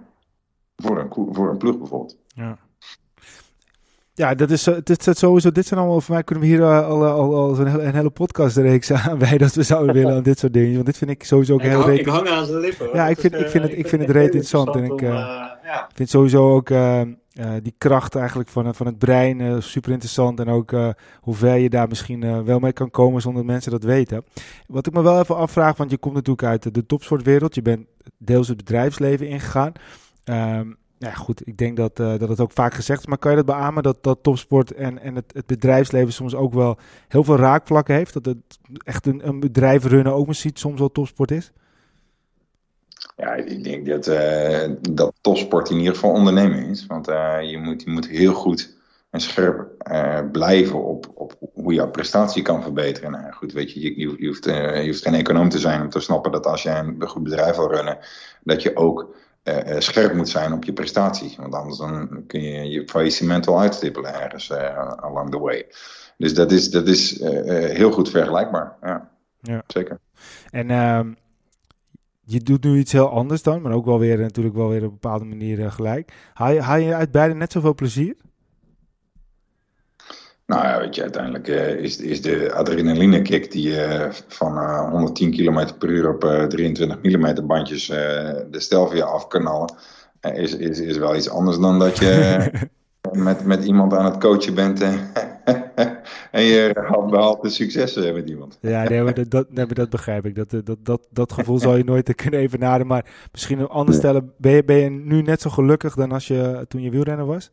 Speaker 4: Voor een, voor een ploeg bijvoorbeeld.
Speaker 1: Ja. Ja, dat is, dit, is sowieso, dit zijn allemaal, voor mij kunnen we hier uh, al, al, al een, hele, een hele podcastreeks aan bij dat we zouden willen aan dit soort dingen. Want dit vind ik sowieso ook heel
Speaker 2: reet. Ik hang aan zijn lippen.
Speaker 1: Ja, ik vind, ik vind het, ik vind het reet interessant. En ik uh, ja. vind sowieso ook uh, die kracht eigenlijk van, van het brein super interessant. En ook hoe ver je daar misschien wel mee kan komen zonder dat mensen dat weten. Wat ik me wel even afvraag, want je komt natuurlijk uit de topsportwereld. Je bent deels het bedrijfsleven ingegaan. Um, ja, goed, ik denk dat, uh, dat het ook vaak gezegd is. Maar kan je dat beamen dat, dat topsport en, en het, het bedrijfsleven soms ook wel heel veel raakvlakken heeft? Dat het echt een, een bedrijf runnen ook misschien soms wel topsport is?
Speaker 4: Ja, ik denk dat, uh, dat topsport in ieder geval onderneming is. Want uh, je, moet, je moet heel goed en scherp blijven op, op hoe jouw prestatie kan verbeteren. Nou, goed, weet je, je, je, hoeft, je hoeft geen econoom te zijn om te snappen dat als jij een goed bedrijf wil runnen, dat je ook uh, scherp moet zijn op je prestatie. Want anders dan kun je je faillissement wel uitstippelen ergens uh, along the way. Dus dat is, dat is heel goed vergelijkbaar. Ja, ja. zeker.
Speaker 1: En ehm, je doet nu iets heel anders dan, maar ook wel weer natuurlijk wel weer op een bepaalde manier gelijk. Haal je, haal je uit beide net zoveel plezier?
Speaker 4: Nou ja, weet je, uiteindelijk uh, is, is de adrenaline kick die je uh, van uh, 110 km per uur op 23 mm bandjes de Stelvia af kan is, is, is wel iets anders dan dat je met, met iemand aan het coachen bent en je behaalt de successen met iemand.
Speaker 1: Ja, nee, dat, dat, dat begrijp ik. Dat, dat, dat, dat gevoel zal je nooit kunnen evenaren. Maar misschien anders stellen, ben je, ben je nu net zo gelukkig dan als je toen je wielrenner was?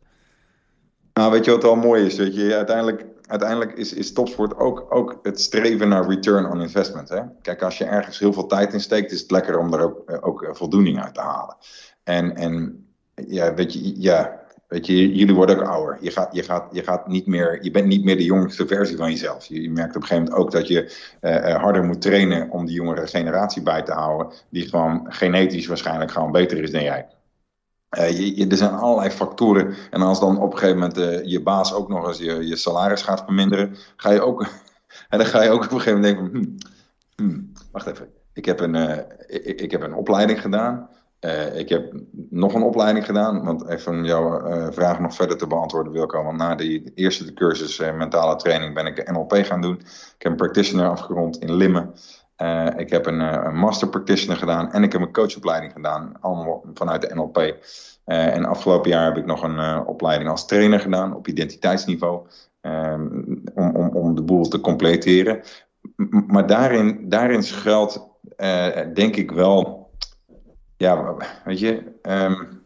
Speaker 4: Nou, weet je wat wel mooi is? Weet je, uiteindelijk, uiteindelijk is, is topsport ook, ook het streven naar return on investment. Hè? Kijk, als je ergens heel veel tijd in steekt, is het lekker om er ook, eh, ook voldoening uit te halen. En, en ja, weet je, ja, weet je, jullie worden ook ouder. Je, gaat, je, gaat, je, gaat niet meer, je bent niet meer de jongste versie van jezelf. Je, merkt op een gegeven moment ook dat je uh, harder moet trainen om die jongere generatie bij te houden, die gewoon genetisch waarschijnlijk gewoon beter is dan jij. Uh, je, er zijn allerlei factoren. En als dan op een gegeven moment uh, je baas ook nog eens je, je salaris gaat verminderen, ga je ook, en dan ga je ook op een gegeven moment denken: hmm, hmm, wacht even, ik heb een, uh, ik, heb een opleiding gedaan. ik heb nog een opleiding gedaan. Want even jouw vraag nog verder te beantwoorden, Wilco. Want na die eerste cursus mentale training ben ik NLP gaan doen. Ik heb een practitioner afgerond in Limmen. Ik heb een, master practitioner gedaan en ik heb een coachopleiding gedaan, allemaal vanuit de NLP. Eh, en afgelopen jaar heb ik nog een opleiding als trainer gedaan op identiteitsniveau, um, om, om, de boel te completeren. Maar daarin, daarin schuilt, denk ik wel, ja, weet je, um,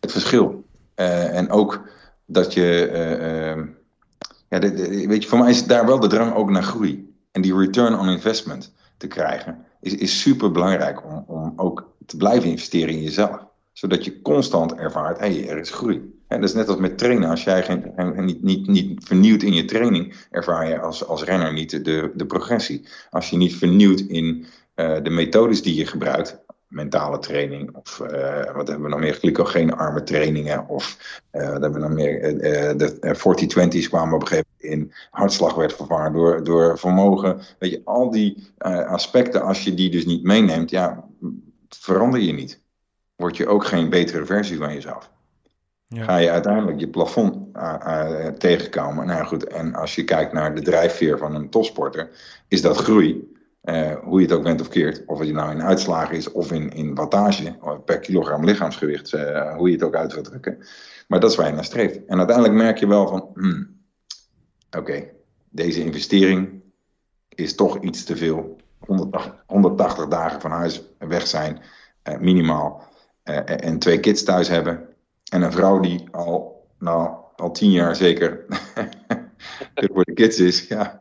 Speaker 4: het verschil. en ook dat je, ehm, ja, weet je, voor mij is daar wel de drang ook naar groei. En die return on investment te krijgen, is, is super belangrijk om, om ook te blijven investeren in jezelf. Zodat je constant ervaart, hé, hey, er is groei. En dat is net als met trainen. Als jij geen, niet, niet, niet vernieuwt in je training, ervaar je als, als renner niet de, de progressie. Als je niet vernieuwt in uh, de methodes die je gebruikt, mentale training, of uh, wat hebben we nog meer, glycogeenarme trainingen, of uh, wat hebben we nog meer, de 40-20's kwamen op een gegeven moment in, hartslag werd vervangen door, door vermogen. Weet je, al die aspecten, als je die dus niet meeneemt, ja, verander je niet. Word je ook geen betere versie van jezelf. Ja. Ga je uiteindelijk je plafond uh, uh, tegenkomen. Nou goed, en als je kijkt naar de drijfveer van een topsporter, is dat groei. Uh, hoe je het ook bent of keert. Of het nou in uitslagen is of in, in wattage per kilogram lichaamsgewicht. hoe je het ook uit wilt drukken. Maar dat is waar je naar streeft. En uiteindelijk merk je wel van, hmm, oké, deze investering is toch iets te veel. 180, 180 dagen van huis weg zijn, minimaal. En twee kids thuis hebben en een vrouw die al, nou, al tien jaar zeker voor de kids is. Ja,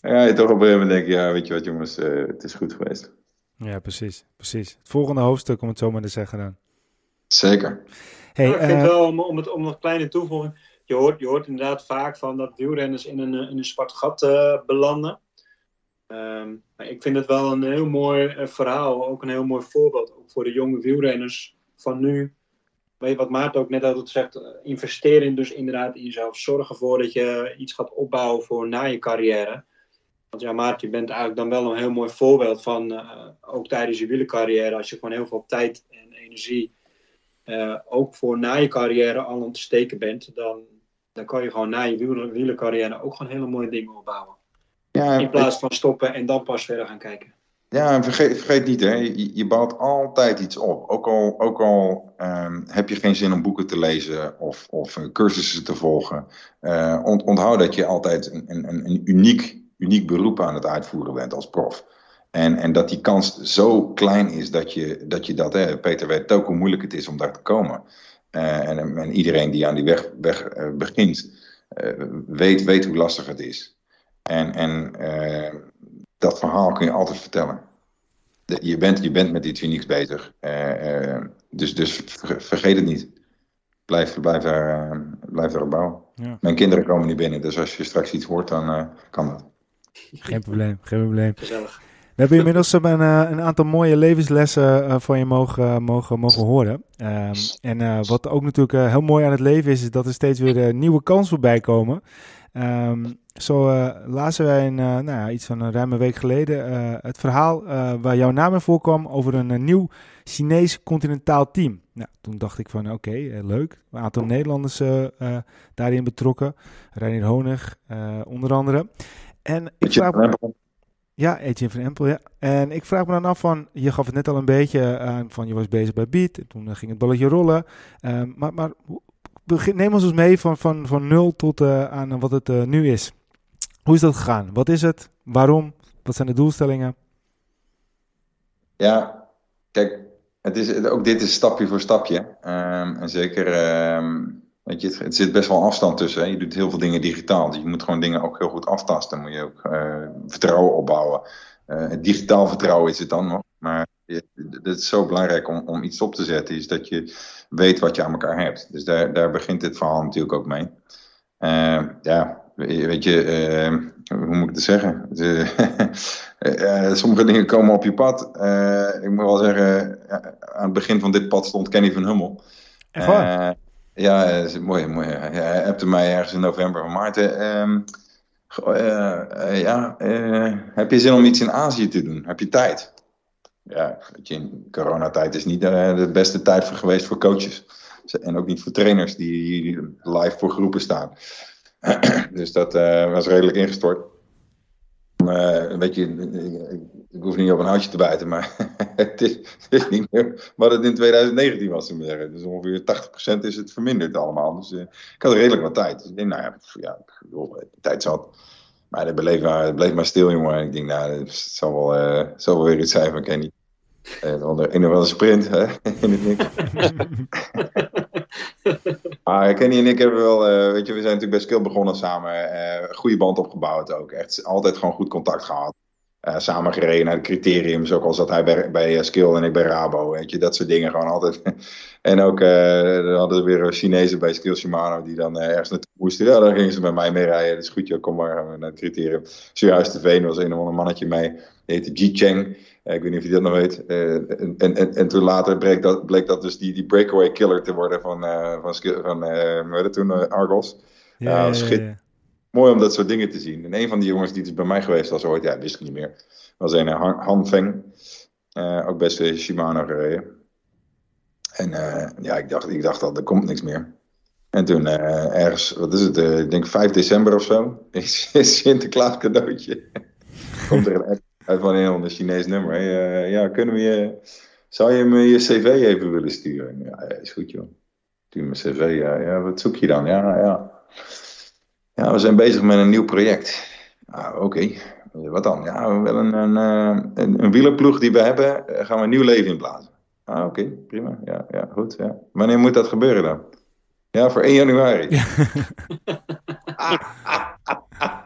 Speaker 4: ja je toch op een gegeven moment denk je, ja, weet je wat jongens, uh, het is goed geweest.
Speaker 1: Ja, precies, precies. Het volgende hoofdstuk, om het zo maar te zeggen dan.
Speaker 4: Zeker.
Speaker 2: Hey, ik vind uh, wel, om, om, het, om nog kleine toevoeging, je hoort, je hoort inderdaad vaak van dat wielrenners in een, in een zwart gat uh, belanden. Maar ik vind het wel een heel mooi verhaal, ook een heel mooi voorbeeld, ook voor de jonge wielrenners van nu weet je wat Maarten ook net altijd zegt, eh, investeren dus inderdaad in jezelf. Zorg ervoor dat je iets gaat opbouwen voor na je carrière. Want ja, Maarten, je bent eigenlijk dan wel een heel mooi voorbeeld van, uh, ook tijdens je wielercarrière, als je gewoon heel veel tijd en energie uh, ook voor na je carrière al aan het steken bent, dan, dan kan je gewoon na je wielercarrière ook gewoon hele mooie dingen opbouwen. Ja, in plaats van stoppen en dan pas verder gaan kijken.
Speaker 4: Ja, en vergeet, vergeet niet, hè, je, je, bouwt altijd iets op. Ook al, ook al um, heb je geen zin om boeken te lezen of, of cursussen te volgen. Uh, ont, onthoud dat je altijd een, een, een uniek, uniek beroep aan het uitvoeren bent als prof. En, en dat die kans zo klein is dat je dat, je dat hè, Peter weet ook hoe moeilijk het is om daar te komen. Uh, en, en, iedereen die aan die weg, weg uh, begint, weet, weet hoe lastig het is. En, en dat verhaal kun je altijd vertellen. Je bent, je bent met iets unieks bezig. Uh, uh, dus, dus vergeet het niet. Blijf, blijf, daar, uh, blijf daarop bouwen. Ja. Mijn kinderen komen niet binnen, dus als je straks iets hoort, dan kan dat.
Speaker 1: Geen probleem, geen probleem. Gezellig. We hebben inmiddels een, een aantal mooie levenslessen van je mogen, mogen, mogen horen. Um, en wat ook natuurlijk heel mooi aan het leven is, is dat er steeds weer nieuwe kansen voorbij komen. Um, zo uh, lazen wij een, uh, nou ja, iets van een ruime week geleden uh, het verhaal waar jouw naam in voorkwam over een nieuw Chinees continentaal team. Nou, toen dacht ik van oké, okay, leuk. Een aantal Nederlanders daarin betrokken. Reinier Honig onder andere. En ik vraag me... Ja, Etienne van Empel, ja. En ik vraag me dan af van, je gaf het net al een beetje aan van je was bezig bij Beat. Toen ging het balletje rollen. Ehm, maar, maar neem ons eens mee van, van, van nul tot uh, aan wat het uh, nu is. Hoe is dat gegaan? Wat is het? Waarom? Wat zijn de doelstellingen?
Speaker 4: Ja, kijk, het is, ook dit is stapje voor stapje. Um, en zeker, um, weet je, het, zit best wel afstand tussen. Je doet heel veel dingen digitaal. Dus je moet gewoon dingen ook heel goed aftasten. Moet je ook uh, vertrouwen opbouwen. digitaal vertrouwen is het dan nog. Maar het is zo belangrijk om, om iets op te zetten, is dat je weet wat je aan elkaar hebt. Dus daar, daar begint dit verhaal natuurlijk ook mee. Uh, ja, weet je, uh, hoe moet ik het zeggen? uh, sommige dingen komen op je pad. ik moet wel zeggen, aan het begin van dit pad stond Kenny van Hummel.
Speaker 1: Echt waar?
Speaker 4: ja, is mooi. mooi. Hij appte mij ergens in november van Maarten. Ehm, ja, heb je zin om iets in Azië te doen? Heb je tijd? Ja, weet je, in coronatijd is niet uh, de beste tijd voor geweest voor coaches. En ook niet voor trainers die live voor groepen staan. dus dat uh, was redelijk ingestort. Uh, weet je, ik, hoef niet op een houtje te bijten, maar het, is, het, is, niet meer wat het in 2019 was. Zeggen. Dus ongeveer 80% is het verminderd allemaal. Dus ik had redelijk wat tijd. Dus ik denk, nou ja, ja tijd zat. Maar het bleef maar, bleef maar stil, jongen. ik denk, nou, het zal wel, uh, zal wel weer iets zijn van Kenny. Een of andere sprint, hè? In het niks. maar Kenny en ik hebben wel, uh, weet je, we zijn natuurlijk bij Skill begonnen samen. Uh, goede band opgebouwd ook. Echt altijd gewoon goed contact gehad. uh, samen gereden naar de criteriums. Ook al zat hij bij, bij Skill en ik bij Rabo. Weet je, dat soort dingen gewoon altijd. en ook uh, hadden we weer Chinezen bij Skill Shimano die dan ergens naartoe moesten. Ja, dan gingen ze met mij mee rijden. Dat is goed, joh, kom maar naar het criterium. Zojuist de Veen was een of ander mannetje mee. Die heette Ji Cheng. Ik weet niet of je dat nog weet. en, en, en, toen later bleek dat, bleek dat dus die, die breakaway killer te worden van, van, van, van toen, Argos.
Speaker 1: Ja, ja, ja,
Speaker 4: Mooi om dat soort dingen te zien. En een van die jongens die dus bij mij geweest was ooit, ja, wist ik niet meer. Was een Han Feng. Ook best Shimano gereden. En ja, ik dacht, ik dacht al, er komt niks meer. En toen ergens, wat is het, ik denk 5 december of zo, is Sinterklaas cadeautje. komt er een uit van een ander Chinees nummer. Hey, ja, kunnen we je, zou je me je cv even willen sturen? Ja, is goed joh. Stuur me cv, ja, ja, wat zoek je dan? Ja, ja. Ja, we zijn bezig met een nieuw project. Ah, Oké, wat dan? Ja, we willen een, een, een, een wielerploeg die we hebben, gaan we een nieuw leven inblazen. Ah, oké, prima. Ja, ja, goed. Ja. Wanneer moet dat gebeuren dan? Ja, voor 1 januari. Ja.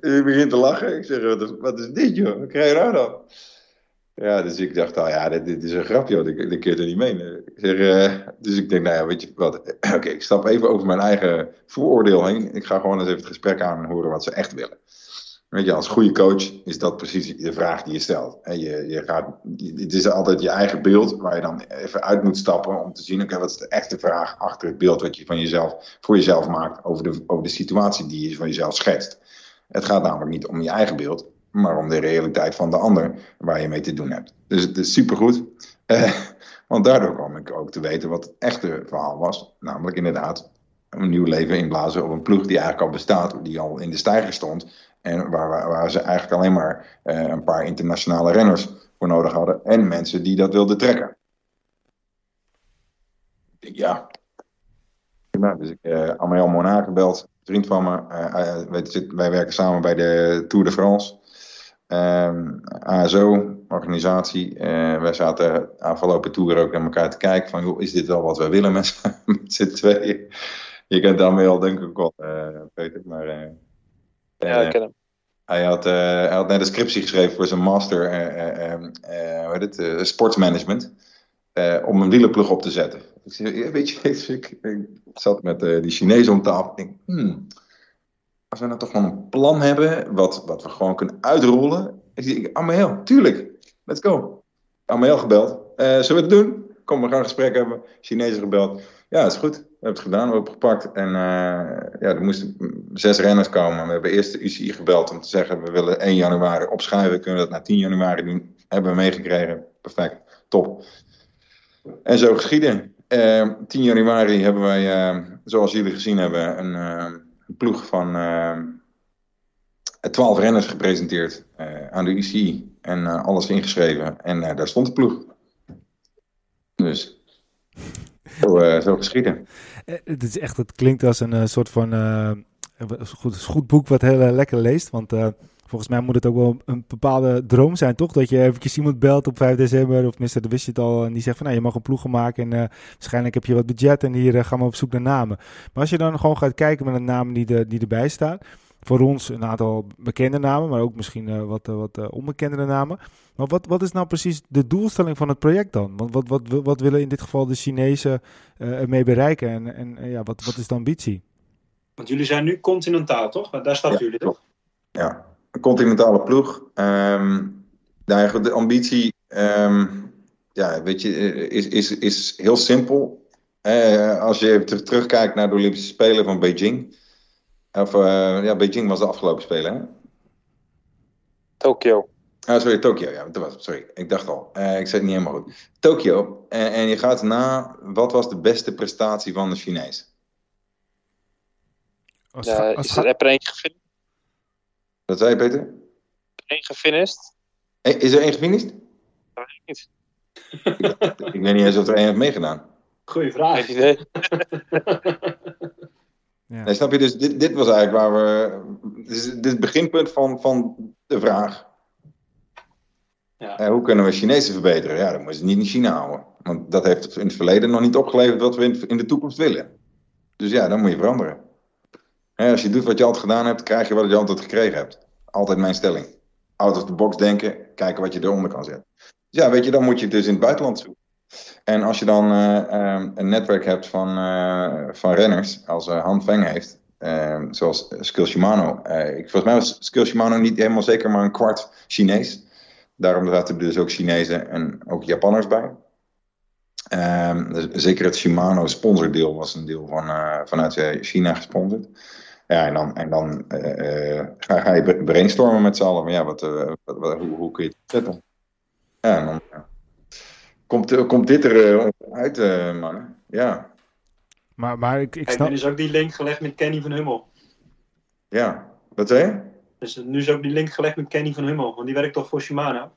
Speaker 4: U begint te lachen. Ik zeg, wat is, dit joh? Wat krijg je nou dan? Ja, dus ik dacht, oh ja, dit, is een grapje, dit, dit kun je er niet mee. Ik zeg, uh, dus ik denk, nou ja, weet je wat, oké, ik stap even over mijn eigen vooroordeel heen. Ik ga gewoon eens even het gesprek aan en horen wat ze echt willen. Weet je, als goede coach is dat precies de vraag die je stelt. En je, je gaat, het is altijd je eigen beeld waar je dan even uit moet stappen om te zien, oké, wat is de echte vraag achter het beeld wat je van jezelf, voor jezelf maakt over de, over de situatie die je van jezelf schetst. Het gaat namelijk niet om je eigen beeld, maar om de realiteit van de ander waar je mee te doen hebt. Dus het is supergoed. Eh, want daardoor kwam ik ook te weten wat het echte verhaal was. Namelijk inderdaad een nieuw leven inblazen op een ploeg die eigenlijk al bestaat, die al in de stijger stond. En waar, waar, ze eigenlijk alleen maar eh, een paar internationale renners voor nodig hadden. En mensen die dat wilden trekken. Ja. Dus ik heb uh, Amel Monaco gebeld, vriend van me. Uh, wij, wij werken samen bij de Tour de France. Um, ASO, organisatie. Wij zaten afgelopen toer ook naar elkaar te kijken van, is dit wel wat wij willen met, met z'n tweeën? Je kent al denk ik wel, Peter, maar...
Speaker 3: Ja, ik ken hem.
Speaker 4: Hij had, hij had net een scriptie geschreven voor zijn master, hoe heet het, sportsmanagement, om een wielerplug op te zetten. Ik zei, weet je, ik, ik zat met die Chinezen om tafel, ik hmm, als we nou toch gewoon een plan hebben, wat, wat we gewoon kunnen uitrollen. Ik zeg, Amahel, tuurlijk, let's go. Amahel gebeld. Zullen we het doen? Kom, we gaan een gesprek hebben. Chinezen gebeld. Ja, is goed. Hebben het gedaan, we hebben het gepakt. En uh, ja, er moesten zes renners komen. We hebben eerst de UCI gebeld om te zeggen, we willen 1 januari opschuiven. Kunnen we dat na 10 januari doen? Hebben we meegekregen. Perfect, top. En zo geschieden. Uh, eh, 10 januari hebben wij, zoals jullie gezien hebben, een een ploeg van twaalf renners gepresenteerd uh, aan de UCI. En uh, alles ingeschreven. En daar stond de ploeg. Dus zo, zo geschieden.
Speaker 1: Het, is echt, het klinkt als een soort van goed, goed boek wat heel lekker leest. Want volgens mij moet het ook wel een bepaalde droom zijn, toch? Dat je eventjes iemand belt op 5 december, of mister, de wist je het al, en die zegt van, nou, je mag een ploeg maken en waarschijnlijk heb je wat budget en hier gaan we op zoek naar namen. Maar als je dan gewoon gaat kijken met de namen die, de, die erbij staan, voor ons een aantal bekende namen, maar ook misschien uh, wat, wat onbekendere namen. Maar wat, wat is nou precies de doelstelling van het project dan? Want wat, wat, wat willen in dit geval de Chinezen ermee bereiken en, en ja, wat, wat is de ambitie?
Speaker 2: Want jullie zijn nu continentaal, toch? Daar staat jullie toch?
Speaker 4: Ja, een continentale ploeg. Um, de ambitie, um, ja, weet je, is, is, is heel simpel. Uh, als je even terugkijkt naar de Olympische Spelen van Beijing. Of uh, ja, Beijing was de afgelopen Spelen, hè?
Speaker 3: Tokio.
Speaker 4: Ah, sorry, Tokio, ja, dat was Sorry, ik dacht al. Uh, ik zei het niet helemaal goed. Tokio. En, en je gaat na, wat was de beste prestatie van de Chinees?
Speaker 3: Ja, is er één gevonden?
Speaker 4: Wat zei je, Peter?
Speaker 3: Eén gefinished.
Speaker 4: Is er één gefinished?
Speaker 3: Dat weet ik niet.
Speaker 4: ik, weet niet eens of er één heeft meegedaan.
Speaker 2: Goeie vraag.
Speaker 3: Geen idee.
Speaker 4: ja. nee, snap je, dus dit, dit was eigenlijk waar we... Dit is, dit het beginpunt van, van de vraag. Ja. Uh, hoe kunnen we Chinezen verbeteren? Ja, dan moeten ze niet in China houden. Want dat heeft in het verleden nog niet opgeleverd wat we in, in de toekomst willen. Dus ja, dan moet je veranderen als je doet wat je altijd gedaan hebt, krijg je wat je altijd gekregen hebt. Altijd mijn stelling. out of the box denken, kijken wat je eronder kan zetten. Dus ja, weet je, dan moet je het dus in het buitenland zoeken. En als je dan een netwerk hebt van, van renners, als Han Feng heeft, zoals Skill Shimano. ik, volgens mij was Skill Shimano niet helemaal zeker, maar een kwart Chinees. Daarom zaten er dus ook Chinezen en ook Japanners bij. Um, dus zeker het Shimano sponsordeel was een deel van, vanuit China gesponsord. Ja, en dan, en dan ga, je brainstormen met z'n allen. Maar ja, wat, wat, hoe, hoe, kun je het zetten? Ja, en dan komt, komt dit er uit, man. Ja.
Speaker 1: Maar, maar ik, ik
Speaker 2: snap... Hey, is ook die link gelegd met Kenny van Hummel.
Speaker 4: Ja, wat zei je?
Speaker 2: Dus nu is ook die link gelegd met Kenny van Hummel, want die werkt toch voor Shimano?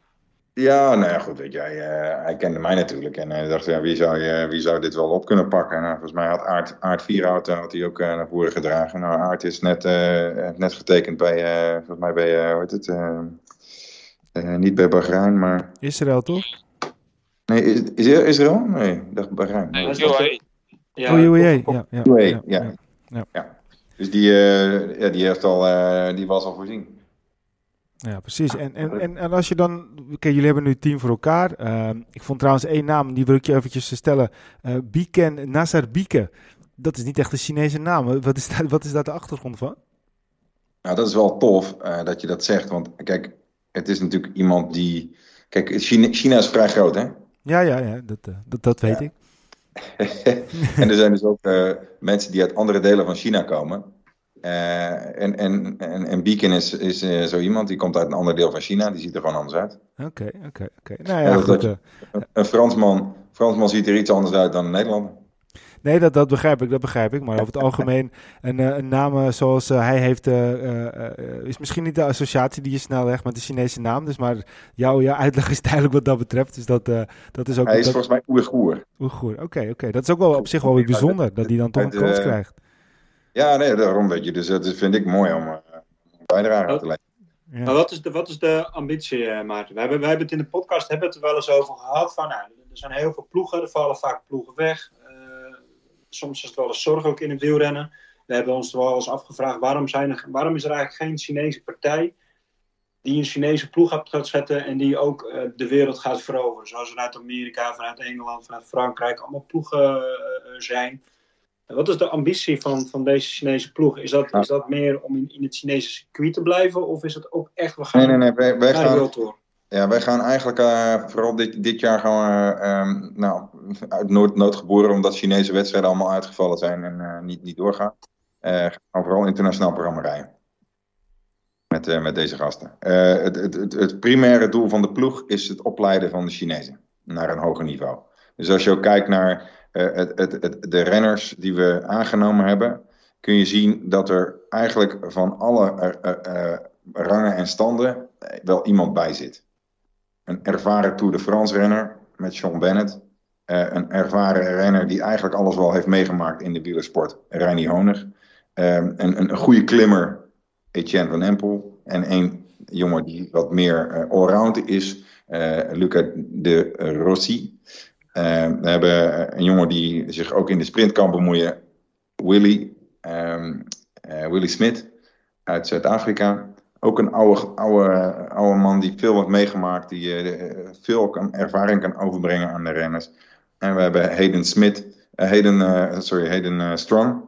Speaker 4: Ja, nou ja, goed, weet je, hij, uh, hij kende mij natuurlijk en hij dacht, ja, wie zou, je, wie zou dit wel op kunnen pakken? Nou, volgens mij had Aard, Aard Vierhout had hij ook uh, naar voren gedragen. Nou, Aard is net, uh, net getekend bij, volgens mij bij, hoe heet het, niet bij Bahrein, maar...
Speaker 1: Israël, toch?
Speaker 4: Nee, is, is Israël? Nee, ik dacht Bahrein.
Speaker 3: Nee, UAE.
Speaker 1: Ja, oh, UAE, ja. ja,
Speaker 4: ja, ja. ja. ja. Dus die, ja, die, heeft al, die was al voorzien.
Speaker 1: Ja, precies. En, en, en, en als je dan... Kijk, jullie hebben nu team voor elkaar. Uh, ik vond trouwens één naam, die wil ik je eventjes stellen. Uh, Biken Nazar Bieke. Dat is niet echt een Chinese naam. Wat is daar, wat is daar de achtergrond van?
Speaker 4: Nou, dat is wel tof uh, dat je dat zegt. Want kijk, het is natuurlijk iemand die... Kijk, China, China is vrij groot, hè?
Speaker 1: Ja, ja, ja. Dat, uh, dat, dat weet ja. ik.
Speaker 4: en er zijn dus ook mensen die uit andere delen van China komen. Uh, en, en, en, en Beacon is, is uh, zo iemand, die komt uit een ander deel van China, die ziet er gewoon anders uit.
Speaker 1: Oké, oké, oké. Nou ja, goed.
Speaker 4: Een, Fransman, Fransman ziet er iets anders uit dan een Nederlander.
Speaker 1: Nee, dat, dat begrijp ik, dat begrijp ik. Maar over het algemeen, een, een naam zoals hij heeft, is misschien niet de associatie die je snel legt met de Chinese naam. Dus maar jouw, jouw uitleg is duidelijk wat dat betreft. Dus dat, dat is ook...
Speaker 4: Hij is
Speaker 1: dat...
Speaker 4: volgens mij Oeigoer.
Speaker 1: Oeigoer, oké, oké. Dat is ook wel op zich wel weer bijzonder, dat hij dan toch een kans krijgt.
Speaker 4: Ja, nee, daarom weet je. Dus dat vind ik mooi om uh, bijdrage te leveren.
Speaker 2: Ja. Maar wat is de, wat is de ambitie, Maarten? We hebben, wij hebben het in de podcast hebben het er wel eens over gehad. Van, nou, er zijn heel veel ploegen, er vallen vaak ploegen weg. Soms is het wel eens zorg ook in het wielrennen. We hebben ons wel eens afgevraagd, waarom, zijn er, waarom is er eigenlijk geen Chinese partij die een Chinese ploeg op gaat zetten en die ook uh, de wereld gaat veroveren? Zoals vanuit Amerika, vanuit Engeland, vanuit Frankrijk allemaal ploegen zijn wat is de ambitie van, van deze Chinese ploeg? Is dat, is dat meer om in, in het Chinese circuit te blijven? Of is het ook echt, we gaan
Speaker 4: nee, nee, nee, wij, gaan, Ja, wij gaan eigenlijk uh, vooral dit, dit jaar gaan we um, nou, uit nood, nood geboren omdat Chinese wedstrijden allemaal uitgevallen zijn en uh, niet, niet doorgaan. Uh, gaan we vooral internationaal programma rijden. Met, met deze gasten. Het, het, het, het primaire doel van de ploeg is het opleiden van de Chinezen naar een hoger niveau. Dus als je ook kijkt naar de renners die we aangenomen hebben, kun je zien dat er eigenlijk van alle rangen en standen wel iemand bij zit. Een ervaren Tour de France renner met Sean Bennett. een ervaren renner die eigenlijk alles wel heeft meegemaakt in de wielersport, Reini Honig. een, een, een goede klimmer, Etienne van Empel. En een jongen die wat meer allround is, Luca de Rossi. Uh, we hebben een jongen die zich ook in de sprint kan bemoeien. Willy, uh, Willy Smit uit Zuid-Afrika. Ook een oude, oude, oude man die veel heeft meegemaakt. Die uh, veel kan, ervaring kan overbrengen aan de renners. En we hebben Hayden Smit. Hayden, sorry, Hayden Strong.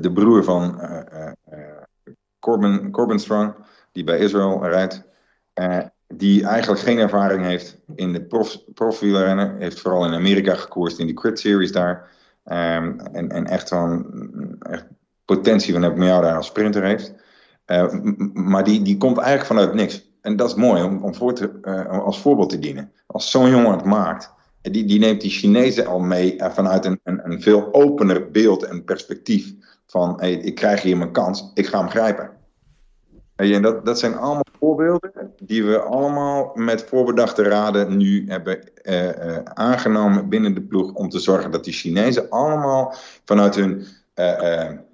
Speaker 4: de broer van Corbin, Corbin Strong. Die bij Israël rijdt die eigenlijk geen ervaring heeft in de prof, profwielrennen. Heeft vooral in Amerika gekoerst in die crit series daar. Um, en, en echt van echt potentie van heb jou daar als sprinter heeft. Uh, maar die, die komt eigenlijk vanuit niks. En dat is mooi om, om voor te, uh, als voorbeeld te dienen. Als zo'n jongen het maakt, die, die neemt die Chinezen al mee vanuit een, een, een, veel opener beeld en perspectief. Van hey, ik krijg hier mijn kans, ik ga hem grijpen. En dat, dat zijn allemaal voorbeelden die we allemaal met voorbedachte raden nu hebben aangenomen binnen de ploeg. Om te zorgen dat die Chinezen allemaal vanuit hun,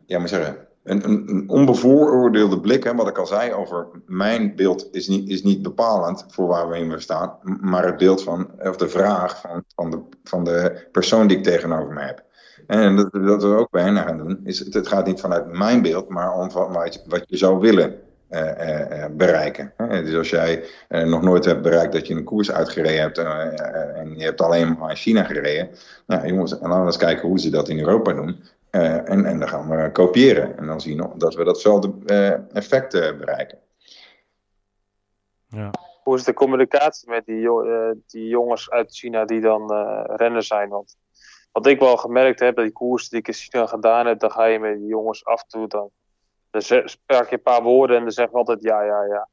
Speaker 4: ja maar zeggen, een, een, onbevooroordeelde blik, hè, wat ik al zei over mijn beeld is niet, is niet bepalend voor waar we in staan. Maar het beeld van, of de vraag van, van, de, van de persoon die ik tegenover me heb. En dat, dat we ook bij hen gaan doen, is het gaat niet vanuit mijn beeld, maar om wat, wat je zou willen bereiken. Dus als jij nog nooit hebt bereikt dat je een koers uitgereden hebt en je hebt alleen maar in China gereden, nou jongens, laten we eens kijken hoe ze dat in Europa doen. En, en dan gaan we kopiëren. En dan zien we dat we datzelfde effect bereiken.
Speaker 3: Ja. Hoe is de communicatie met die, die jongens uit China die dan rennen zijn? Want wat ik wel gemerkt heb, dat die koers die ik in China gedaan heb, dan ga je met die jongens af en toe, dan, dan sprak je een paar woorden en dan zeg ik altijd ja, ja, ja.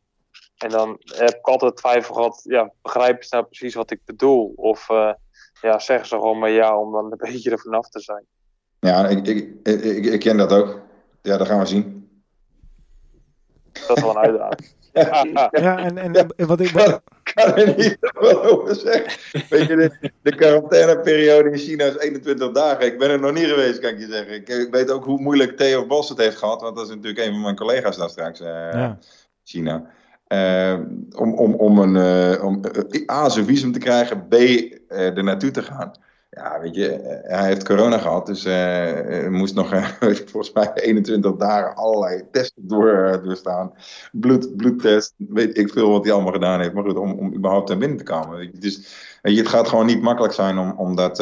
Speaker 3: En dan heb ik altijd twijfel gehad, ja, begrijpen ze nou precies wat ik bedoel? Of uh, ja, zeggen ze gewoon maar ja, om dan een beetje er vanaf te zijn.
Speaker 4: Ja, ik, ik, ik, ik ken dat ook. Ja, dat gaan we zien.
Speaker 3: Dat is wel een uitdaging.
Speaker 1: ja, en, en wat ik... Wat...
Speaker 4: kan er niet veel over zeggen. Weet je, de, de quarantaineperiode in China is 21 dagen. Ik ben er nog niet geweest, kan ik je zeggen. Ik, weet ook hoe moeilijk Theo Bos het heeft gehad. Want dat is natuurlijk een van mijn collega's daar straks. Uh, ja. China. Uh, om, om, om, een, uh, om A, zijn visum te krijgen. B, er naartoe te gaan. Ja, weet je, eh, hij heeft corona gehad, dus uh, moest nog, volgens mij, 21 dagen allerlei testen door, doorstaan. Bloed, bloedtest, weet ik veel wat hij allemaal gedaan heeft. Maar goed, om, om überhaupt naar binnen te komen. Dus weet je, het gaat gewoon niet makkelijk zijn om, om, dat,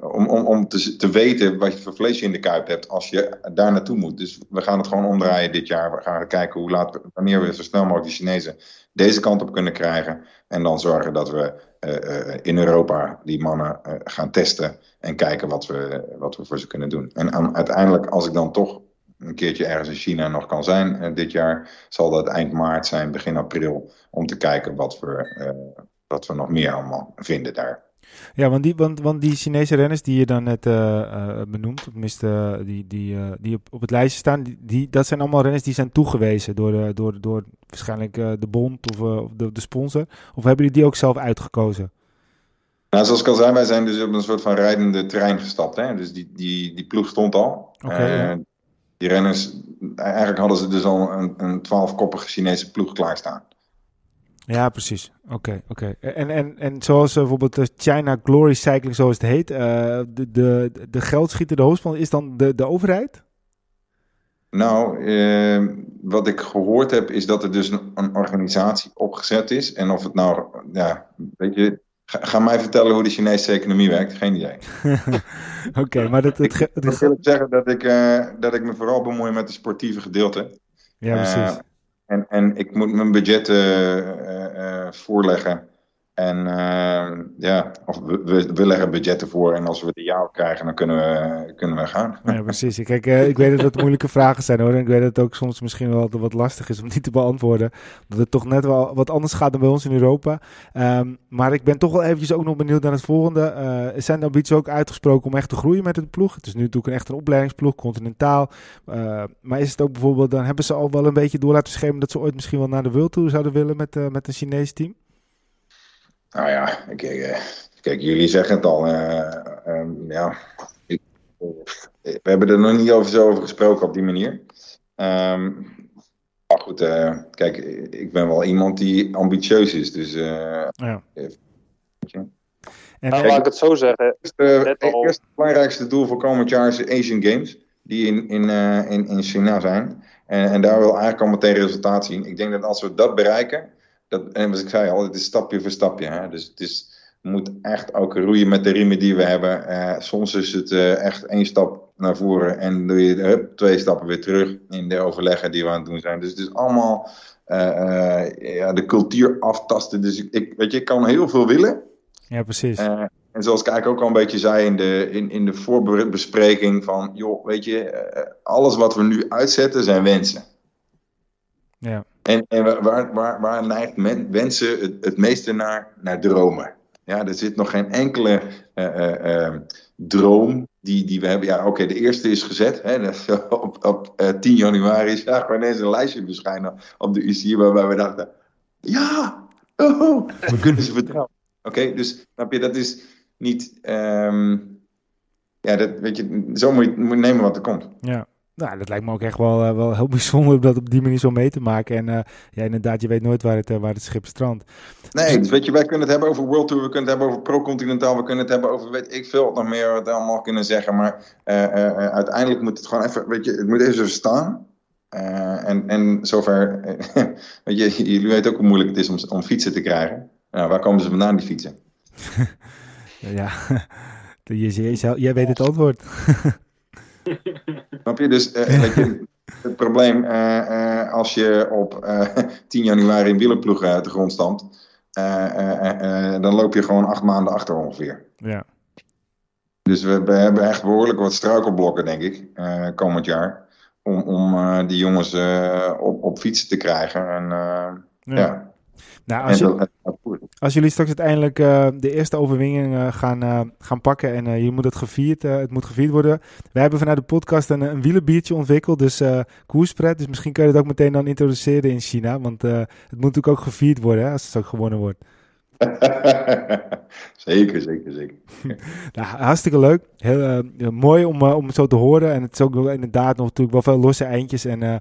Speaker 4: om, om, om te, te weten wat je voor vlees je in de kuip hebt als je daar naartoe moet. Dus we gaan het gewoon omdraaien dit jaar. We gaan kijken hoe laat, wanneer we zo snel mogelijk die Chinezen deze kant op kunnen krijgen. En dan zorgen dat we in Europa die mannen uh, gaan testen en kijken wat we, wat we voor ze kunnen doen. En uiteindelijk, als ik dan toch een keertje ergens in China nog kan zijn dit jaar, zal dat eind maart zijn, begin april, om te kijken wat we, wat we nog meer allemaal vinden daar.
Speaker 1: Ja, want die, want, want die Chinese renners die je dan net uh, benoemt, tenminste die, die, uh, die op, op het lijstje staan, die, die, dat zijn allemaal renners die zijn toegewezen door, door, door waarschijnlijk de bond of, de, de sponsor. Of hebben jullie die ook zelf uitgekozen?
Speaker 4: Nou, zoals ik al zei, wij zijn dus op een soort van rijdende trein gestapt. Hè? Dus die, die, die ploeg stond al. Okay, Die renners, eigenlijk hadden ze dus al een, een twaalfkoppige Chinese ploeg klaarstaan.
Speaker 1: Ja, precies. Oké, oké. En, en, en zoals uh, bijvoorbeeld de China Glory Cycling, zoals het heet, uh, de, de, de geldschieter, de hoofdsponsor, is dan de, de overheid?
Speaker 4: Nou, uh, wat ik gehoord heb, is dat er dus een, een, organisatie opgezet is. En of het nou, ja, weet je, ga, ga mij vertellen hoe de Chinese economie werkt, geen idee.
Speaker 1: oké, maar dat... Het,
Speaker 4: het, ik wil zeggen dat ik, dat ik me vooral bemoei met het sportieve gedeelte.
Speaker 1: Ja, precies.
Speaker 4: En, en ik moet mijn budget uh, voorleggen. En uh, ja, of we, we, leggen budgetten voor en als we de ja krijgen, dan kunnen we, kunnen we gaan.
Speaker 1: Ja, precies. Kijk, uh, ik weet dat het moeilijke vragen zijn hoor. En ik weet dat het ook soms misschien wel wat lastig is om die te beantwoorden. Dat het toch net wel wat anders gaat dan bij ons in Europa. Um, maar ik ben toch wel eventjes ook nog benieuwd naar het volgende. Uh, zijn de ambities ook uitgesproken om echt te groeien met het ploeg? Het is nu natuurlijk een echt een opleidingsploeg, continentaal. maar is het ook bijvoorbeeld, dan hebben ze al wel een beetje door laten schemen dat ze ooit misschien wel naar de World Tour zouden willen met, met een Chinees team?
Speaker 4: Nou ja, kijk, eh, kijk jullie zeggen het al. Uh, um, ja, we hebben er nog niet over zo over gesproken op die manier. Um, maar goed, uh, kijk, ik ben wel iemand die ambitieus is. Dus uh, ja.
Speaker 3: En nou, laat ik het zo zeggen.
Speaker 4: Het eerste belangrijkste doel voor komend jaar is de Asian Games. Die in, in, uh, in, in China zijn. En, en daar wil eigenlijk al meteen resultaat zien. Ik denk dat als we dat bereiken dat, en wat ik zei al, het is stapje voor stapje. Hè? Dus het is, moet echt ook roeien met de riemen die we hebben. Uh, soms is het uh, echt één stap naar voren en doe je hup, twee stappen weer terug in de overleggen die we aan het doen zijn. Dus het is allemaal uh, ja, de cultuur aftasten. Dus ik, weet je, ik kan heel veel willen.
Speaker 1: Ja, precies.
Speaker 4: en zoals ik eigenlijk ook al een beetje zei in de, in, in de voorbespreking van, joh, weet je, alles wat we nu uitzetten zijn wensen.
Speaker 1: Ja.
Speaker 4: En, en waar, waar, waar neigt men, mensen het, het meeste naar? Naar dromen. Ja, er zit nog geen enkele uh, uh, droom die, die we hebben. Ja, oké, de eerste is gezet. Hè, op op 10 januari zag we ineens een lijstje verschijnen op de UC waarbij we dachten: ja, oh, we kunnen ze vertrouwen. Oké, dus snap je, dat is niet. Um, ja, dat, weet je, zo moet je, moet je nemen wat er komt.
Speaker 1: Ja. Nou, dat lijkt me ook echt wel, uh, wel heel bijzonder om dat op die manier zo mee te maken. En uh, ja, inderdaad, je weet nooit waar het, uh, waar het schip strandt.
Speaker 4: Nee, dus weet je, wij kunnen het hebben over World Tour, we kunnen het hebben over Pro-Continentaal, we kunnen het hebben over weet ik veel nog meer wat we allemaal kunnen zeggen. Maar uiteindelijk moet het gewoon even, weet je, het moet even staan. en, en zover, weet je, jullie weten ook hoe moeilijk het is om, om fietsen te krijgen. Nou, waar komen ze vandaan, die fietsen?
Speaker 1: ja, jij weet het antwoord.
Speaker 4: Snap je? Dus weet je, het probleem als je op 10 januari een wielerploeg uit de grond stamt, dan loop je gewoon acht maanden achter ongeveer.
Speaker 1: Ja.
Speaker 4: Dus we, we, hebben echt behoorlijk wat struikelblokken, denk ik, uh, komend jaar. Om, om uh, die jongens uh, op, op fietsen te krijgen. En, ja. ja.
Speaker 1: Nou, als, je, als, jullie straks uiteindelijk de eerste overwinning gaan, gaan pakken en je moet het, gevierd, het moet gevierd worden. We hebben vanuit de podcast een, een wielenbiertje ontwikkeld, dus koerspret. Dus misschien kun je het ook meteen dan introduceren in China. Want het moet natuurlijk ook gevierd worden hè, als het ook gewonnen wordt.
Speaker 4: zeker, zeker, zeker.
Speaker 1: nou, hartstikke leuk. Heel uh, mooi om, uh, om het zo te horen. En het is ook inderdaad nog natuurlijk wel veel losse eindjes. En uh,